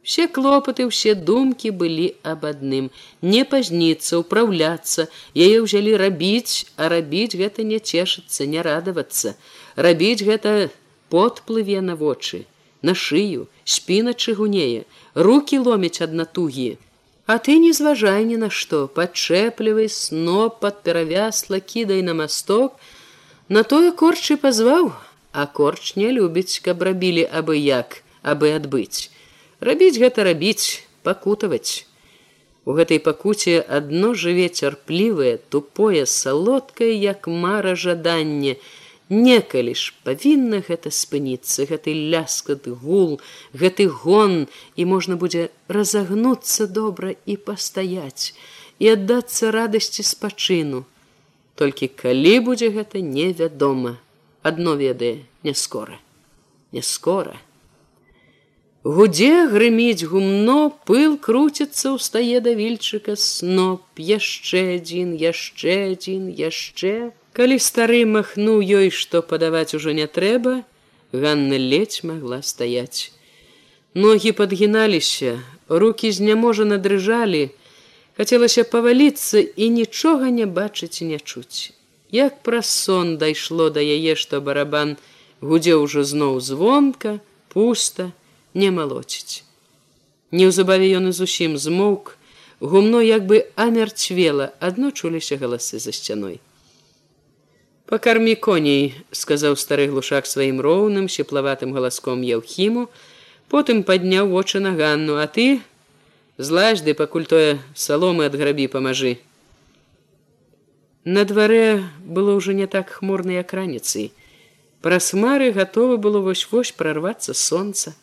A: Все клопаты, усе думкі былі аб адным. Не пазніцца, управляцца, яе ўзялі рабіць, а рабіць гэта не цешыцца, не радавацца. Рабіць гэта подплыве на вочы, на шыю, спіна чыгунее, руки ломяць ад натугі. А ты не зважай ні на што, падчэплівай сно пад перавясла, кідай на масток, На тое корчы пазваў, а корч не любіць, каб рабілі абы як, абы адбыць рабіць гэта рабіць пакутаваць. У гэтай пакуце адно жыве цярплівае тупое салодкае як мара жаданне некалі ж павінна гэта спыніцца гэты ляскат гул гэты гон і можна будзе разагнуцца добра і пастаяць і аддацца радасці спачыну. Толькі калі будзе гэта невядома адно ведае не скора не скора Гудзе грыміць гумно, пыл круціцца, устае да вільчыка сноп, яшчэ адзін, яшчэ адзін, яшчэ. Калі стары махнуў ёй, што падаваць ужо не трэба, Ганна ледзь магла стаяць. Ногі падгіналіся, руки зняможана дрыжалі, хацелася паваліцца і нічога не бачыць і не чуць. Як праз сон дайшло да яе, што барабан гудзе ўжо зноў звонка, пуста, не малоціць. Неўзабаве ён і зусім змоўк, гумно як бы амярцвела, адно чуліся галасы за сцяной. Пакармі коней, сказаў стары глушак сваім роўным сеплаватым галаском яўхіму, потым падняў вочы на ганну, а ты злазь ды пакуль тое саломы ад грабі памажы. На дварэ было ўжо не так хмурнай як раніцай. Праз хмары гатовы было вось-вось прарвацца сонца.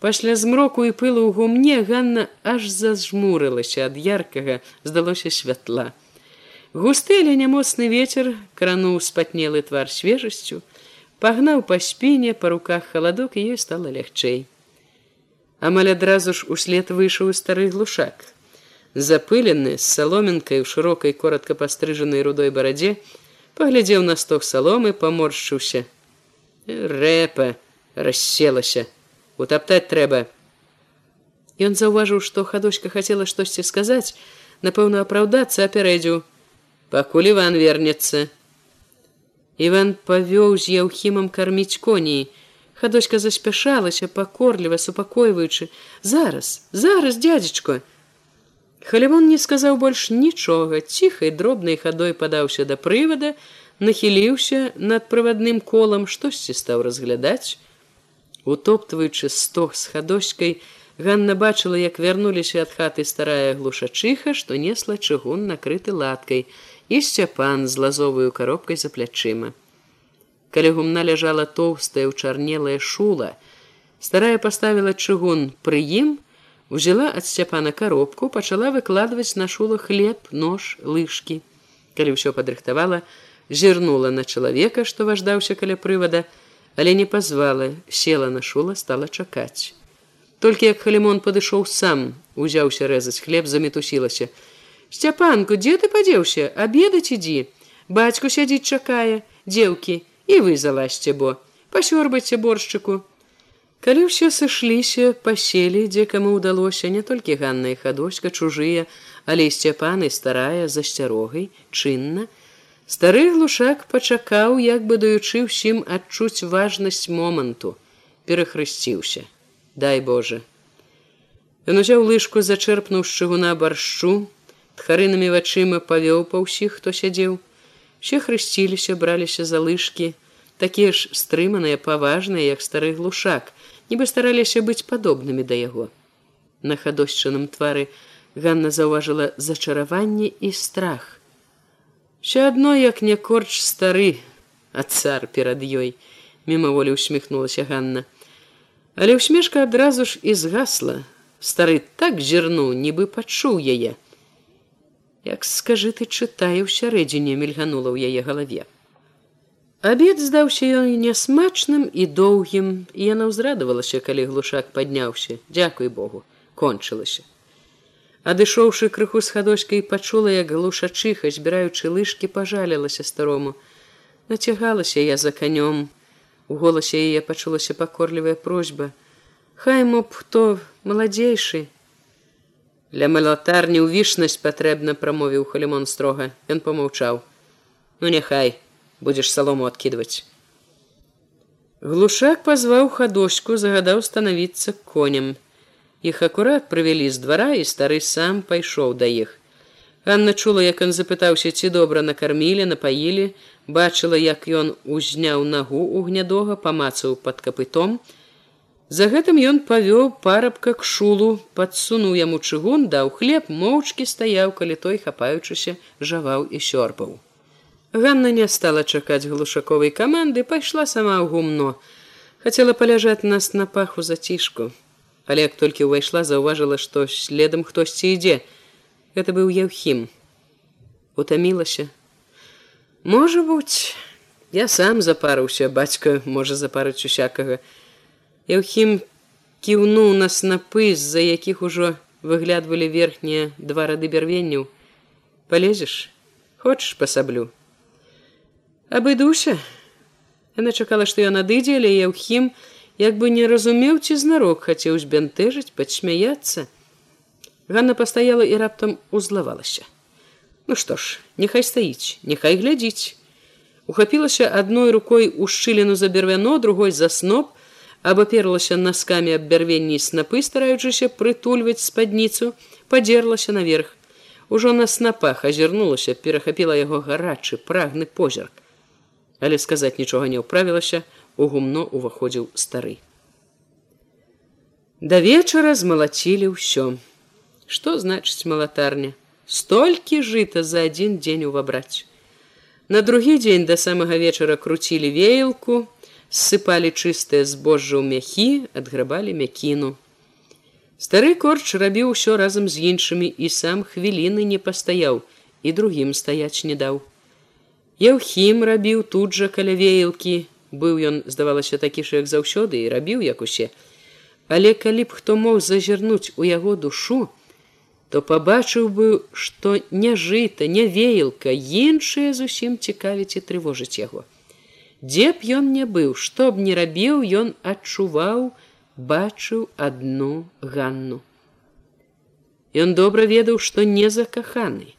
A: Пасля змроку і пылу ў гумне Ганна аж зажмурылася ад яркага, здалося святла. Густы але нямоцны ветер крануў спатнелы твар свежасцю, пагнаў па спіне па руках халадок і ёй стала лягчэй. Амаль адразу ж услед выйшаў стары глушак. Запылены з саломінкай у шырокай коротко пастрыжанай рудой барадзе, паглядзеў на сток саломы, паморшчыўся. Рэпа расселася, утаптаць трэба. Ён заўважыў, што хадочка хацела штосьці сказаць, напэўна, апраўдацца апярэдзіў. Пакуль Іван вернецца. Іван павёў з яўхімам карміць коней. Хадочка заспяшалася, пакорліва супакойваючы: « Зараз, зараз, дядзечко! Халімон не сказаў больш нічога, ціхай дробнай хадой падаўся да прывада, нахіліўся над прывадным колам, штосьці стаў разглядаць. Утоптваючы стог з хадочкай, Ганна бачыла, як вярнуліся ад хаты старая глушачыха, што несла чыгун накрыты латкай і сцяпан з лазовую каробкай за плячыма. Калі гумна ляжала тоўстая ўчарнелая шула, старая паставіла чыгун пры ім, Узяла ад сцяпана коробку, пачала выкладваць на шула хлеб, нож, лыжкі. Калі ўсё падрыхтавала, зірнула на чалавека, што важдаўся каля прывада, але не пазвала, села на шула, стала чакаць. Толькі як халімон падышоў сам, узяўся рэзаць хлеб, замітусілася. Сцяпанку, дзе ты падзеўся, абедаць ідзі. Бацьку сядзіць чакае, дзеўкі, і вы залазьце бо, пасёрбайце боршчыку, Калі ўсе сышліся, паселі, дзе каму ўдалося не толькі ганна і хадоська чужыя, але і сцяпаны старая за сцярогай, чынна, стары глушак пачакаў, як бы даючы ўсім адчуць важнасць моманту, перахрысціўся. Дай Боже. Ён узяў лыжку, зачэрпнуў шчыгуна баршчу, тхарынамі вачыма павёў па ўсіх, хто сядзеў. Усе хрысціліся, браліся за лыжкі, такія ж стрыманыя, паважныя, як стары глушак, нібы стараліся быць падобнымі да яго. На хадосчаным твары Ганна заўважыла зачараванне і страх. Ще адно як не корч стары, а цар перад ёй, мімаволі усміхнулася Ганна. Але ўсмешка адразу ж і згасла. Стары так зірнуў, нібы пачуў яе. Як скажы ты чытае ў сярэдзіне мільганула ў яе галаве. Абед здаўся ён нясмачным і доўгім, і яна ўзрадавалася, калі глушак падняўся, дзякуй Богу, кончылася. Адышоўшы крыху з хадочкай пачула, як глушачыха, збіраючы лыжкі пажалілася старому. Нацягалася я за канём. У голасе яе пачулася пакорлівая просьба: Хай мо б хто маладзейшы. Для малатарні ўвішнасць патрэбна прамовіў халімон строга. Ён помаўчаў: Ну няхай, будзеш салому адкідваць. Глушак пазваў хадочку, загадаў станавіцца конем. Іх акурат прывялі з двара і стары сам пайшоў да іх. Анна чула, як ён запытаўся, ці добра накармілі, напаілі, бачыла, як ён узняў нагу у гнядога, памацаў пад капытом. За гэтым ён павёў парабка к шулу, падсунуў яму чыгун, даў хлеб, моўчкі стаяў, калі той хапаючыся, жаваў і сёрпаў. Ганна не стала чакаць глушаковай каманды, пайшла сама ў гумно. Хацела паляжаць нас на паху зацішку. Але як толькі ўвайшла, заўважыла, што следам хтосьці ідзе. Гэта быў Яўхім. Утамілася. Можа быць, я сам запарыўся, бацька можа запарыць усякага. Яўхім кіўнуў на снапы, з-за якіх ужо выглядвалі верхнія два рады бярвенняў. Палезеш, хочаш пасаблю абыдуся яна чакала што ён адыдзе але яўхім як бы не разумеў ці знарок хацеў збянтэжыць падсмяяцца. Ганна пастаяла і раптам узлавалася. Ну што ж няхай стаіць няхай глядзіць. Ухапілася адной рукой у шчыліну за бервяно другой за сноп абаперлася наскамі аб бярвенні снапы стараючыся прытульваць спадніцу падзерлася наверх. Ужо на снапах азірнулася перахапіла яго гарачы прагны позірк. Але сказаць нічога не ўправілася у гумно уваходзіў стары. Да вечара змалацілі ўсё. Што значыць малатарня? Столькі жыта за адзін дзень увабраць. На другі дзень да самага вечара круцілі веялку ссыпалі чыстыя збожжа ў мяхі адграбалі мякіну. Стары корч рабіў усё разам з іншымі і сам хвіліны не пастаяў і другім стаяць не даў. Яўхім рабіў тут жа каля веялкі, быў ён здавалася такі ж як заўсёды і рабіў як усе але калі б хто мог зазірнуць у яго душу то пабачыў бы што не жыта не веялка іншыя зусім цікавіць і трывожыць яго. Дзе б ён не быў што б не рабіў ён адчуваў бачыў адну ганну. Ён добра ведаў што не закаханы.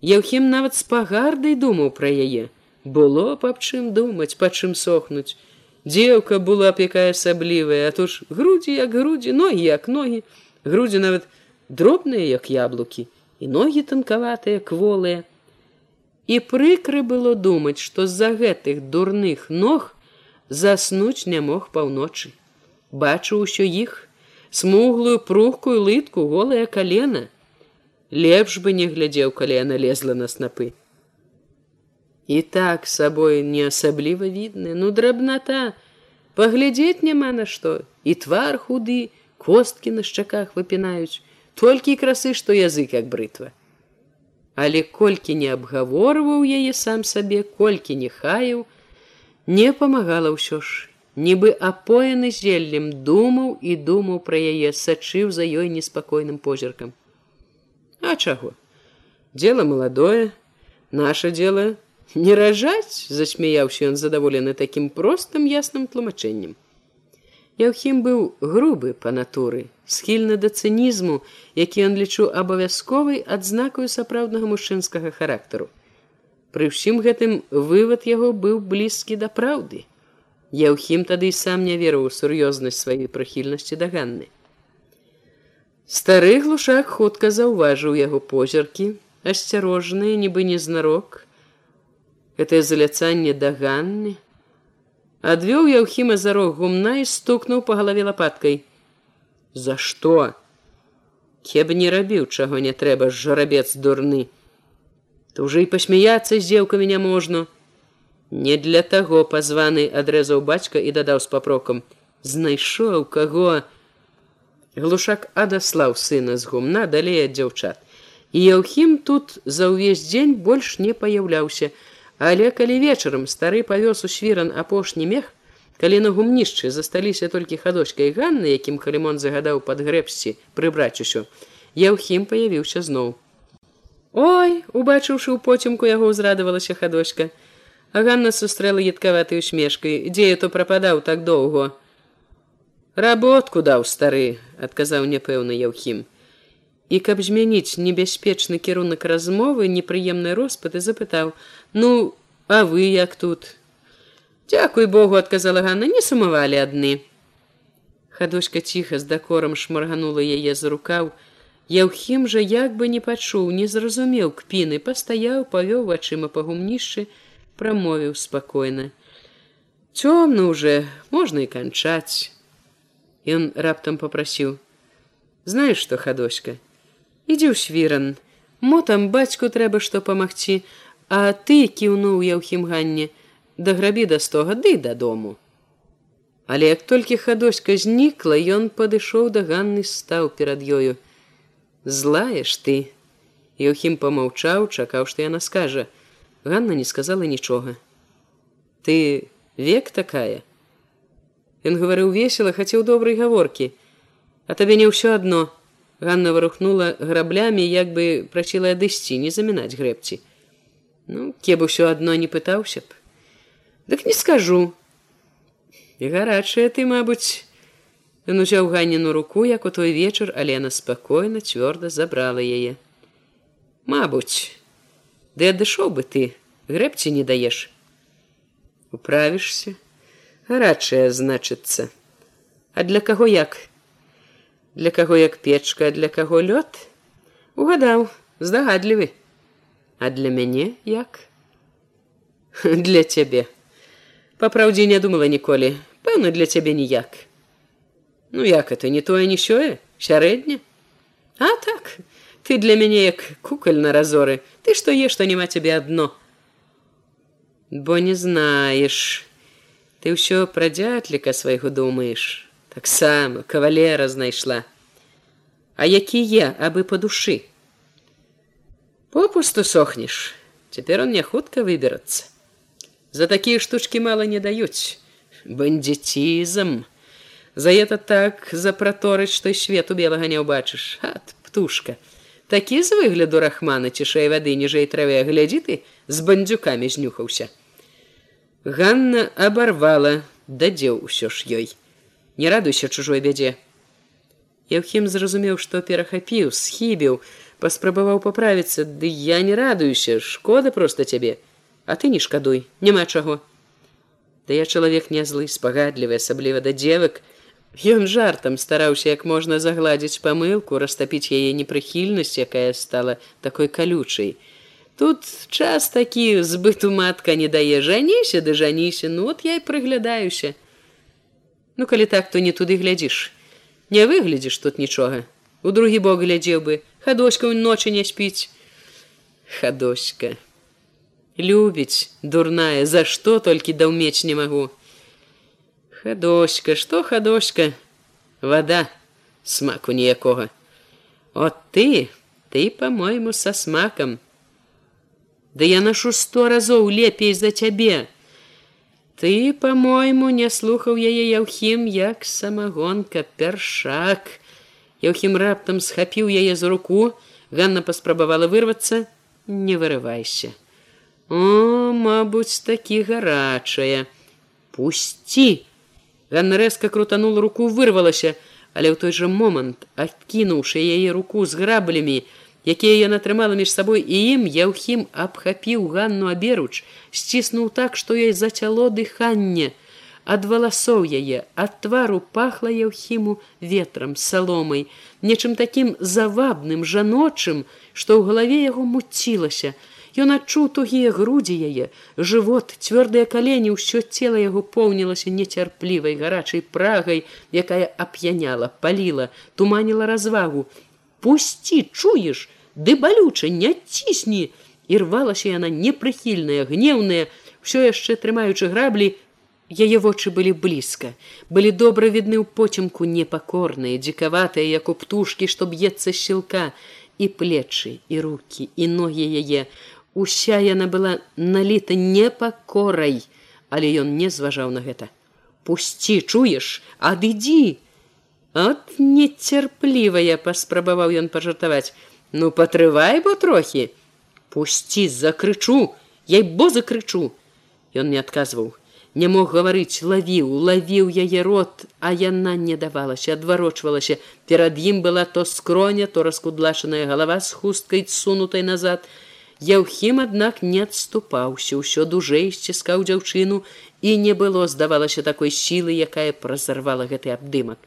A: Яўхім нават з пагардай думаў пра яе было паб чым думаць па чым сохнуць. Дзеўка была б якая асаблівая а то ж грудзі як грудзі ногі як ногі. Грудзі нават дробныя як яблукі і ногі танкаватыя кволыя. І прыкры было думаць што з-за гэтых дурных ног заснуць не мог паўночы. Бачыў усё іх смуглую пругкую лытку голая калена. Лепш бы не глядзеў калі яна лезла на снапы і так сабой не асабліва відны ну драбната паглядзець няма на што і твар худы косткі на шчаках выпінаюць толькі красы што язык як брытва але колькі не абгаворваў яе сам сабе колькі не хаяў не памагала ўсё ж. Нібы апоены зеллем думаў і думаў пра яе сачыў за ёй неспакойным позіркам. А чаго? Дело маладое, наше дело не ражаць, засмяяўся ён задаволены такім простым ясным тлумачэннем. Яўхім быў грубы па натуры, схільны да цынізму, які ён лічу абавязковай адзнакаю сапраўднага мужчынскага характару. Пры ўсім гэтым вывад яго быў блізкі да праўды. Яўхім тады і сам не верыў у сур'ёзнасць сваёй прыхільнасці да ганны. Стары глушак хутка заўважыў яго позіркі, асцярожныя, нібы незнарок. Гэтае заляцанне да ганны. Адвёў яўхіма за рог гумна і стукнуў па галаве лапаткай. За што? Кеб не рабіў, чаго не трэба, жарабец дурны. То ўжо і пасмяяцца з дзеўкамі няможна. Не для таго пазваны адрэзаў бацька і дадаў з папрокам: знайшоў каго, Глушак адаслаў сына з гумна далей ад дзяўчат. І Яўхім тут за ўвесь дзень больш не паяўляўся, Але калі вечарам стары павёз у свіран апошні мех, калі на гумнішчы засталіся толькі хадочкай Ганны, якім халімон загадаў пад грэбсці прыбраць усё, Яўхім паявіўся зноў. Ой, убачыўшы ў поцемку яго ўзрадавалася хадочка. А Ганна сустрэла едкаватай усмешкай, дзе я то прападаў так доўго работку даў стары адказаў няпэўны яўхім і каб змяніць небяспечны кірунак размовы непрыемнай роспыты запытаў ну а вы як тут? Дзякуй богу адказала ганна не сумавалі адны хадочка ціха з дакорам шмарганула яе за рукаў. Яўхім жа як бы не пачуў не зразумеў кпіны пастаяў павёў вачыма па гумнішчы прамовіў спакойна. Цёмна уже можна і канчаць Ён раптам попрасіў: знаешь что хадоська ідзі ў свіран мо там бацьку трэба што памагчы. А ты кіўнуў я ў хімганне да грабі да сто гады дадому. Але як толькі хадоська знікла ён падышоў да ганны стаў перад ёю. Злаеш ты! Еўхім помаўчаў чакаў што яна скажа. Ганна не сказала нічога. Ты век такая? Ён гаварыў весела, хацеў добрай гаворкі. А табе не ўсё адно. Ганна варухнула граблямі, як бы прасіла адысці, не замінаць грэбці. Ну, кеб усё адно не пытаўся б. Дык не скажу. І гарачая ты, мабыць, Ён узяў ганніну руку, як у той вечар, але яна спакойна цвёрда забрала яе. Мабуць, ды адышоў бы ты, грэбці не даеш. Управішся, гарачая значыцца а для каго як для каго як печка для каго лёд? Угадаў здагадлівы. А для мяне як? Для цябе. Па праўдзе не думала ніколі. Пэўна для цябе ніяк. Ну як это не тое не сёе? Сярэдне? А так. Ты для мяне як кукаль на разоры. Ты што еш што няма цябе адно. Бо не знаешь ты ўсё пра дзятліка свайго думаеш таксама кавалера знайшла а які я абы по душы попусту сохнеш цяпер он не хутка выберацца За такія штучкі мала не даюць. Бандзіцізм. За это так запраторыць, што і свету белага не ўбачыш. Ат, птушка. Такі з выгляду рахмана цішэй вады ніжэй траве глядзі ты з бандзюкамі знюхаўся. Ганна абарвала, дадзеў усё ж ёй. Не радуйся чужой бядзе. Яўхім зразумеў, што перахапіў, схібіў, паспрабаваў паправіцца, ды я не радуюся, шкода проста цябе, А ты не шкадуй, няма чаго. Да я чалавек не злы, спагадлівы, асабліва да дзевак, Ён жартам стараўся як можна загладзіць памылку, растапіць яе непрыхільнасць, якая стала такой калючай. Тут час такі збыту матка не дае жаніся ды жаніся, ну вот я і прыглядаюся. Ну калі так, то не туды глядзіш. Не выглядзіш тут нічога. У другі бок глядзеў бы, хадоська ночы не спіць. Хадоська. Любіць, дурная, за што толькі даўмець не магу. Хадоська, што хадоська? Вада, смаку ніякога. От ты, ты, по-мойму, са смакам. Да я нашу сто разоў лепей за цябе. Ты, по-мойму, не слухаў яе яўхім, як самагонка, першак. Яўхім раптам схапіў яе за руку, Ганна паспрабавала вырвацца, не вырывайся. О, мабуць, такі гарачая. Пусці! Ганна рэзка крутанула руку, вырвалася, але ў той жа момант, адкінуўшы яе руку з граблямі, якія яна трымала між сабой і ім, Яўхім абхапіў Ганну аберуч, сціснуў так, што ёй зацяло дыханне. Ад валасоў яе, ад твару пахла Яўхіму ветрам, саломай, нечым такім завабным, жаночым, што ў галаве яго муцілася, Ён адчуў тугія грудзі яе, жывот, цвёрдыя калені, ўсё цела яго поўнілася нецярплівай гарачай прагай, якая ап'яняла, паліла, туманіла развагу. Пусці, чуеш, ды балюча, не цісні! І рвалася яна непрыхільная, гнеўная, ўсё яшчэ трымаючы граблі, Яе вочы былі блізка, былі добра відны ў поцемку непакорныя, дзікаватыя, як у птушкі, што б'ецца сілка, і плечы, і руки, і ногі яе, Уся яна была наліта непакорай, але ён не зважаў на гэта. Пусці, чуеш, адыдзі. От нецярплівая паспрабаваў ён пажартаваць. Ну патрывай бо трохі. Пусці, закрычу, Я бо закрычу. Ён не адказваў. Не мог гаварыць, лавіў, лавіў яе рот, а яна не давалася, адварочвалася. Перад ім была то скроня, то раскудлашаная галава з хусткай сунутай назад. Яўхім, аднак не адступаўся, ўсё дужэй сціскаў дзяўчыну і не было, здавалася такой сілы, якая празарвала гэты абдымак.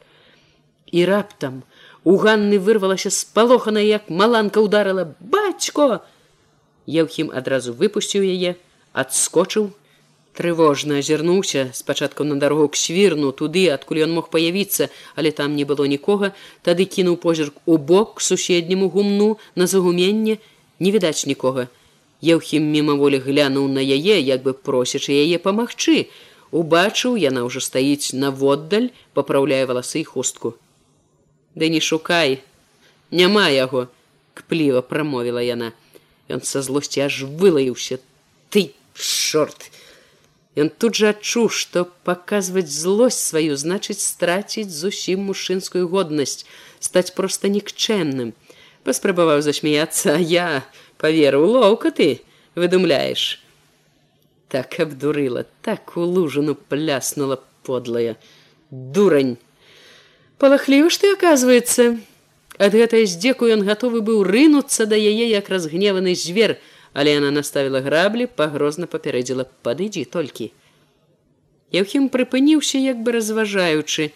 A: І раптам у Ганны вырвалася спалохана, як маланка ударыла бацько. Яўхім адразу выпусціў яе, адскочыў, трывожна азірнуўся спачатку на дарогу к свірну туды, адкуль ён мог паявіцца, але там не было нікога, тады кінуў позірк у бок суседняму гумну на загуменне, не відаць нікога. Еўхім мімаволі глянуў на яе, як бы просячы яе памагчы. Убачыў, яна ўжо стаіць наводдаль, папраўляе валасы і хустку. Ды не шукай, няма яго, кпліва прамовіла яна. Ён са злосці аж вылаяўся. Ты чорт! Ён тут жа адчуў, што паказваць злосць сваю значыць страціць зусім мужчынскую годнасць, стаць проста нікчэнным паспрабаваў засмяяться я поверу лоўка ты выдумляешь так абдурыла так у лужану пляснула подлая дурань палахліў ты оказывается ад гэтай здзеку ён гатовы быў рынуцца да яе як разгневаны звер але яна наставила граблі пагрозна папярэдзіла падыдзі толькі Яўхім прыпыніўся як бы разважаючы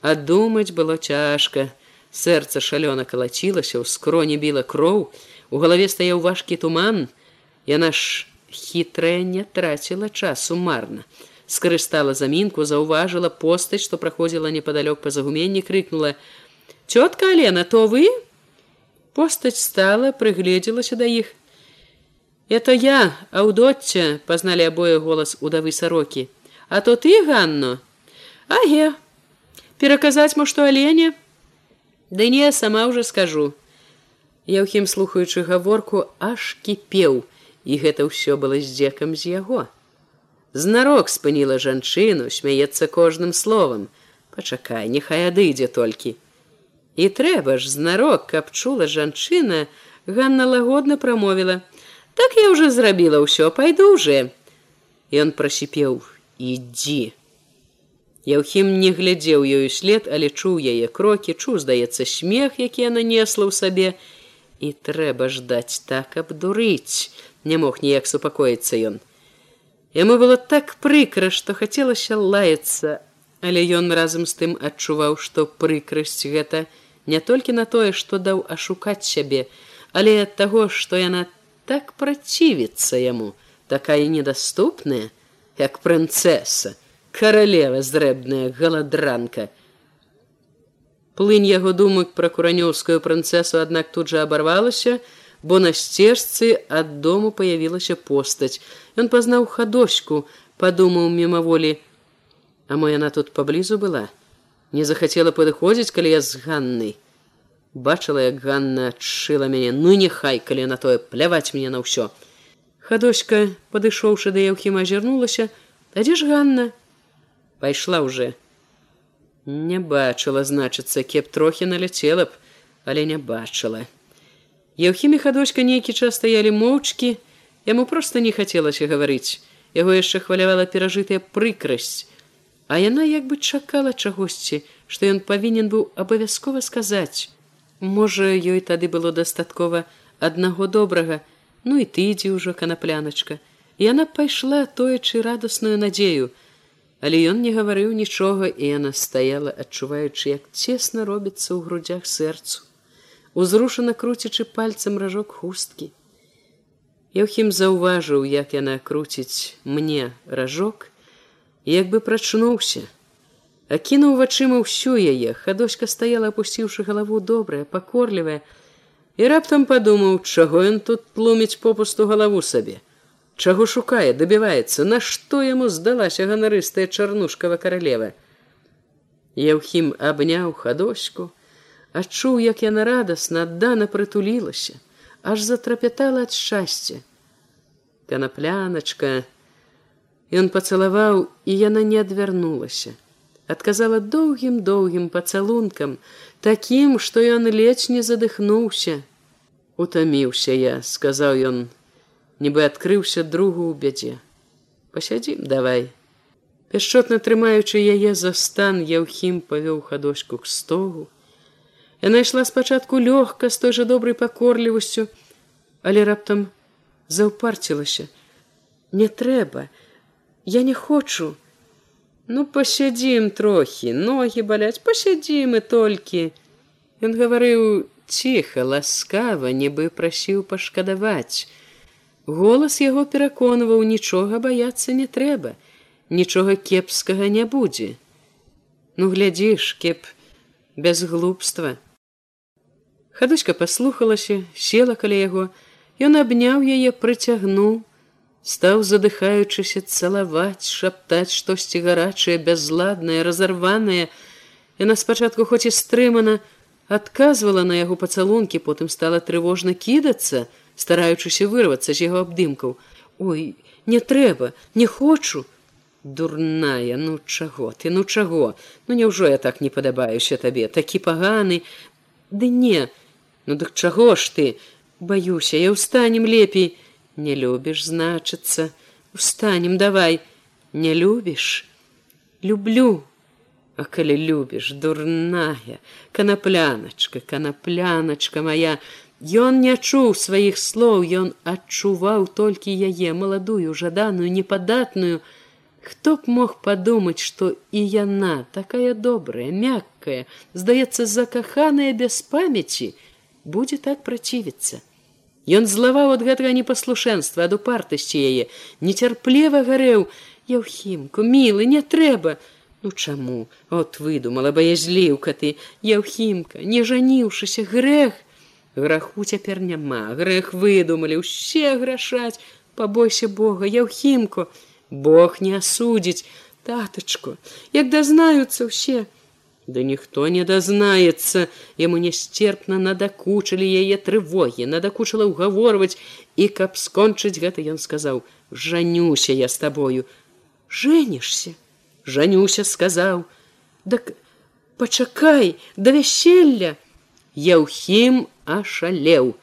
A: а думаць было цяжка Сэрца шалёна калацілася, ў скроне біла кроў, у галаве стаяў важкі туман. Яна ж хітрая не траціла часу марна. Скарыстала замінку, заўважыла постаць, што праходзіла непадалёк па загуменні, крыкнула: « Цётка Алена, то вы? Постаць стала, прыгледзелася да іх. Это я, аўдотця, пазналі абое голас удавы сарокі. А то ты, Ганно? Аге, пераказаць мо што алене, Ды не сама ўжо скажу. Яўхім слухаючы гаворку аж кіпеў, і гэта ўсё было здзекам з яго. Знарок спыніла жанчыну смяецца кожным словам. Пачакай няхай адыдзе толькі. І трэба ж знарок каб чула жанчына ганна лагодна прамовіла. Так я уже зрабіла ўсё пайду уже ён прасіпеў ідзі Яўхім не глядзеў ёю след, але чуў яе крокі, чуў, здаецца, смех, які яна несла ў сабе. І трэба ждаць так абдурыць, не мог ніяк супакоіцца ён. Яму было так прыкра, што хацелася лаяцца, але ён разам з тым адчуваў, што прыкрасць гэта не толькі на тое, што даў ашукаць сябе, але ад таго, што яна так працівіцца яму, такая недаступная, як прынцеса каралева зрэбная галадранка. Плынь яго думак пра куранёўскую прынцесу аднак тут жа абарвалася, бо на сцежцы ад дому паявілася постаць. Ён пазнаў хадочку, падумаў мімаволі: А мо яна тут паблізу была. Не захацела падыходзіць, калі я з ганнай. Бачыла, як Ганна адшыла мяне, ну няхай, калі на тое пляваць мне на ўсё. Хадочка, падышоўшы да яўхіма азірнулася, А дзе ж Ганна? пайшла уже не бачыла значыцца кеп трохі наляцела б але не бачыла еўхімі хадочка нейкі час стаялі моўчкі яму проста не хацелася гаварыць. Яго яшчэ хвалявала перажытая прыкрасць. А яна як бы чакала чагосьці што ён павінен быў абавязкова сказаць. Можа ёй тады было дастаткова аднаго добрага ну і тыдзі ўжо канапляначка. Яна пайшла тоечы радасную надзею. Але ён не гаварыў нічога і яна стаяла адчуваючы як цесна робіцца ў грудях сэрцу узрушана круцячы пальцам ражок хусткі. Яўхім заўважыў як яна круціць мне ражок як бы прачнуўся акінуў вачыма ўсю яе. Хадочка стаяла апусціўшы галаву добрая пакорлівая і раптам падумаў чаго ён тут тлуміць попусту галаву сабе. Чаго шукае, дабіваецца, нашто яму здалася ганарыстая чарнушкава каралева. Яўхім абняў хадоську, адчуў, як яна радасна аддана прытулілася, аж затрапятала ад шчасця. Канапляначка Ён пацалаваў, і яна не адвярнулася. Адказала доўгім доўгім пацалункам, такім, што ён ледзь не задыхнуўся. Утаміўся я, сказаў ён, нібы адкрыўся другу ў бядзе пасядзім давай пяшчотна трымаючы яе за стан яўхім павёў хадочку к стогу яна ішла спачатку лёгка з той жа добрай пакорлівасцю але раптам заўпарцілася не трэба я не хочу ну пасядзім трохі ногі баляць пасядзім і толькі ён гаварыў ціха ласкава нібы прасіў пашкадаваць Голас яго пераконваў нічога баяцца не трэба, нічога кепскага не будзе. Ну глядзіш, кеп без глупства. Хадочка паслухалася, села каля яго, Ён абняў яе, прыцягнуў, стаў задыхаючыся цалаваць, шаптаць штосьці гарачае, бязладнае, разарванае. Яна спачатку хоць і стрымана, адказвала на яго пацалункі, потым стала трывожна кідацца, стараючыся вырвацца з яго абдымкаў. Ой не трэба не хочу! Дурная ну чаго ты ну чаго? Ну няўжо я так не падабаюся табе? Такі паганы! Ды не ну дык чаго ж ты? Баюся я ўстанем лепей не любіш значыцца. Устанем давай. Не любіш? Люблю. А калі любіш дурная канапляначка канапляначка моя. Ён не чуў сваіх слоў, ён адчуваў толькі яе маладую, жаданую, непадатную. Хто б мог падумаць, што і яна такая добрая, мяккая, здаецца, закаханая без памяці, будзе так працівіцца. Ён злаваў ад гэтага непаслушэнства, ад упартасці яе, нецярпліва гарэў: Яўхімку, мілы, не трэба. Ну чаму? От выдумала баязліўка ты, Яўхімка, не жаніўшыся грэх, граху цяпер няма грэх выдумалі усе грашаць пабойся бога яўхімку бог не асудзіць татачку як дазнаюцца ўсе да ніхто не дазнаецца. Яму нясцерпна надакучылі яе трывогі надакучыла ўгаворваць. І каб скончыць гэта ён сказаў жанюся я з табою жэнішся жанюся сказаў. Дак пачакай да вяселля яўхім ашалеў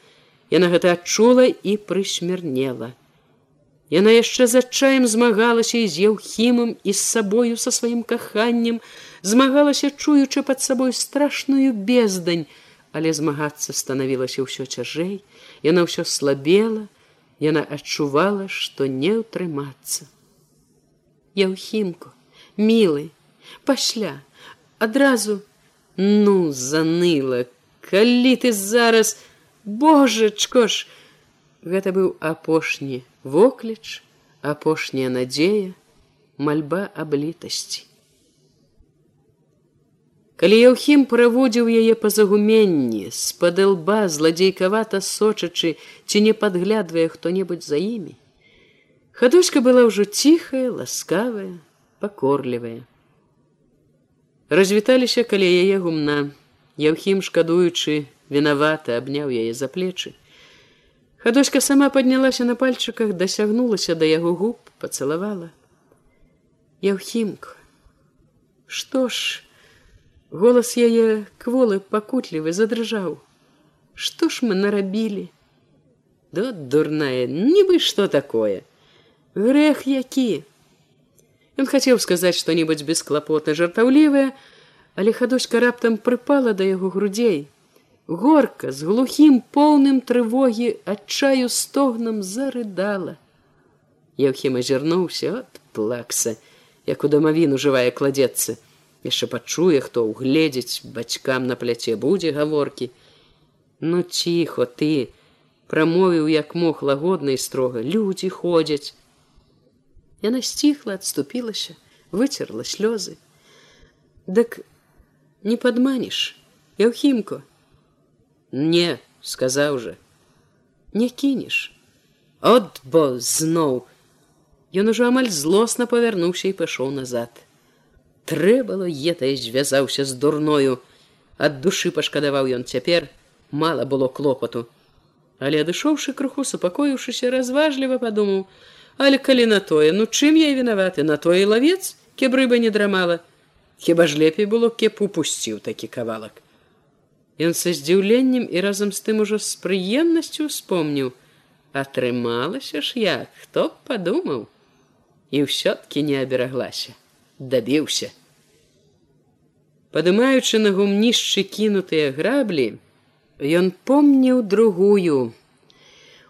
A: яна гэта адчула і прысмірнела. Яна яшчэ з адчаем змагалася і з еўхімам і з сабою са сваім каханнем, змагалася чуючы пад сабой страшную бездань, але змагацца станавілася ўсё цяжэй, Яна ўсё слабела, яна адчувала, што не ўтрымацца. Яўхімку, мілы, пасля, адразу ну заныла, калі ты зараз, Божачко ж, гэта быў апошні вокліч апошняя надзея мальба аблітасці калі яўхім праводзіў яе па загуменні з-пад лба зладзейкавата сочачы ці не падглядвае хто-небудзь за імі хадочка была ўжо ціхая ласкавая пакорлівая развіталіся калі яе гумна яўхім шкадуючы вінавата абняў яе за плечы Хадочка сама паднялася на пальчыках, дасягнулася да яго губ, пацалавала. Яўхімк. Што ж, голас яе кволы пакутлівы задрыжаў. Што ж мы нарабілі? Да дурная, нібы што такое. Грэх які. Ён хацеў сказаць што-небудзь бесклапотна жартаўлівае, але хадочка раптам прыпала да яго грудзей горка з глухім поўным трывогі адчаю стогнам зарыдала Еўхім азірнуўся от плакса як у дамавіну жывая кладзецца яшчэ пачуе хто ўгледзець бацькам на пляце будзе гаворкі. Ну ціхо ты прамовіў як мог лагодна і строга людзі ходзяць яна сціхла адступілася выцерла слёзы. Дык не падманіш яўхімко? Не сказаў жа. Не кінеш от бо зноў ён ужо амаль злосна павярнуўся і пайшоў назад трэ было етай звязаўся з дурною. Ад душы пашкадаваў ён цяпер мала было клопату. Але адышоўшы крыху супакоіўшыся разважліва падумаў але калі на тое ну чым я вінаваты? На тое лавец кеб рыба не драмала. Хіба ж лепей было кеп упусціў такі кавалак? Ён са здзіўленнем і разам з тым ужо з прыемнасцю успомніў: атрымалася ж як, хто б падумаў? І ўсё-ткі не абераглася, дабіўся. Падымаючы на гумнішчы кінутыя граблі, ён помніў другую.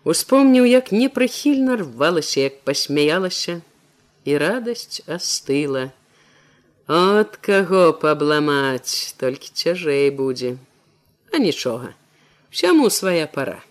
A: Успомніў, як непрыхільна рвалася, як пасмяялася, і радасць астыла. От каго пабламаць, толькі цяжэй будзе а нічога, всяму свая пора.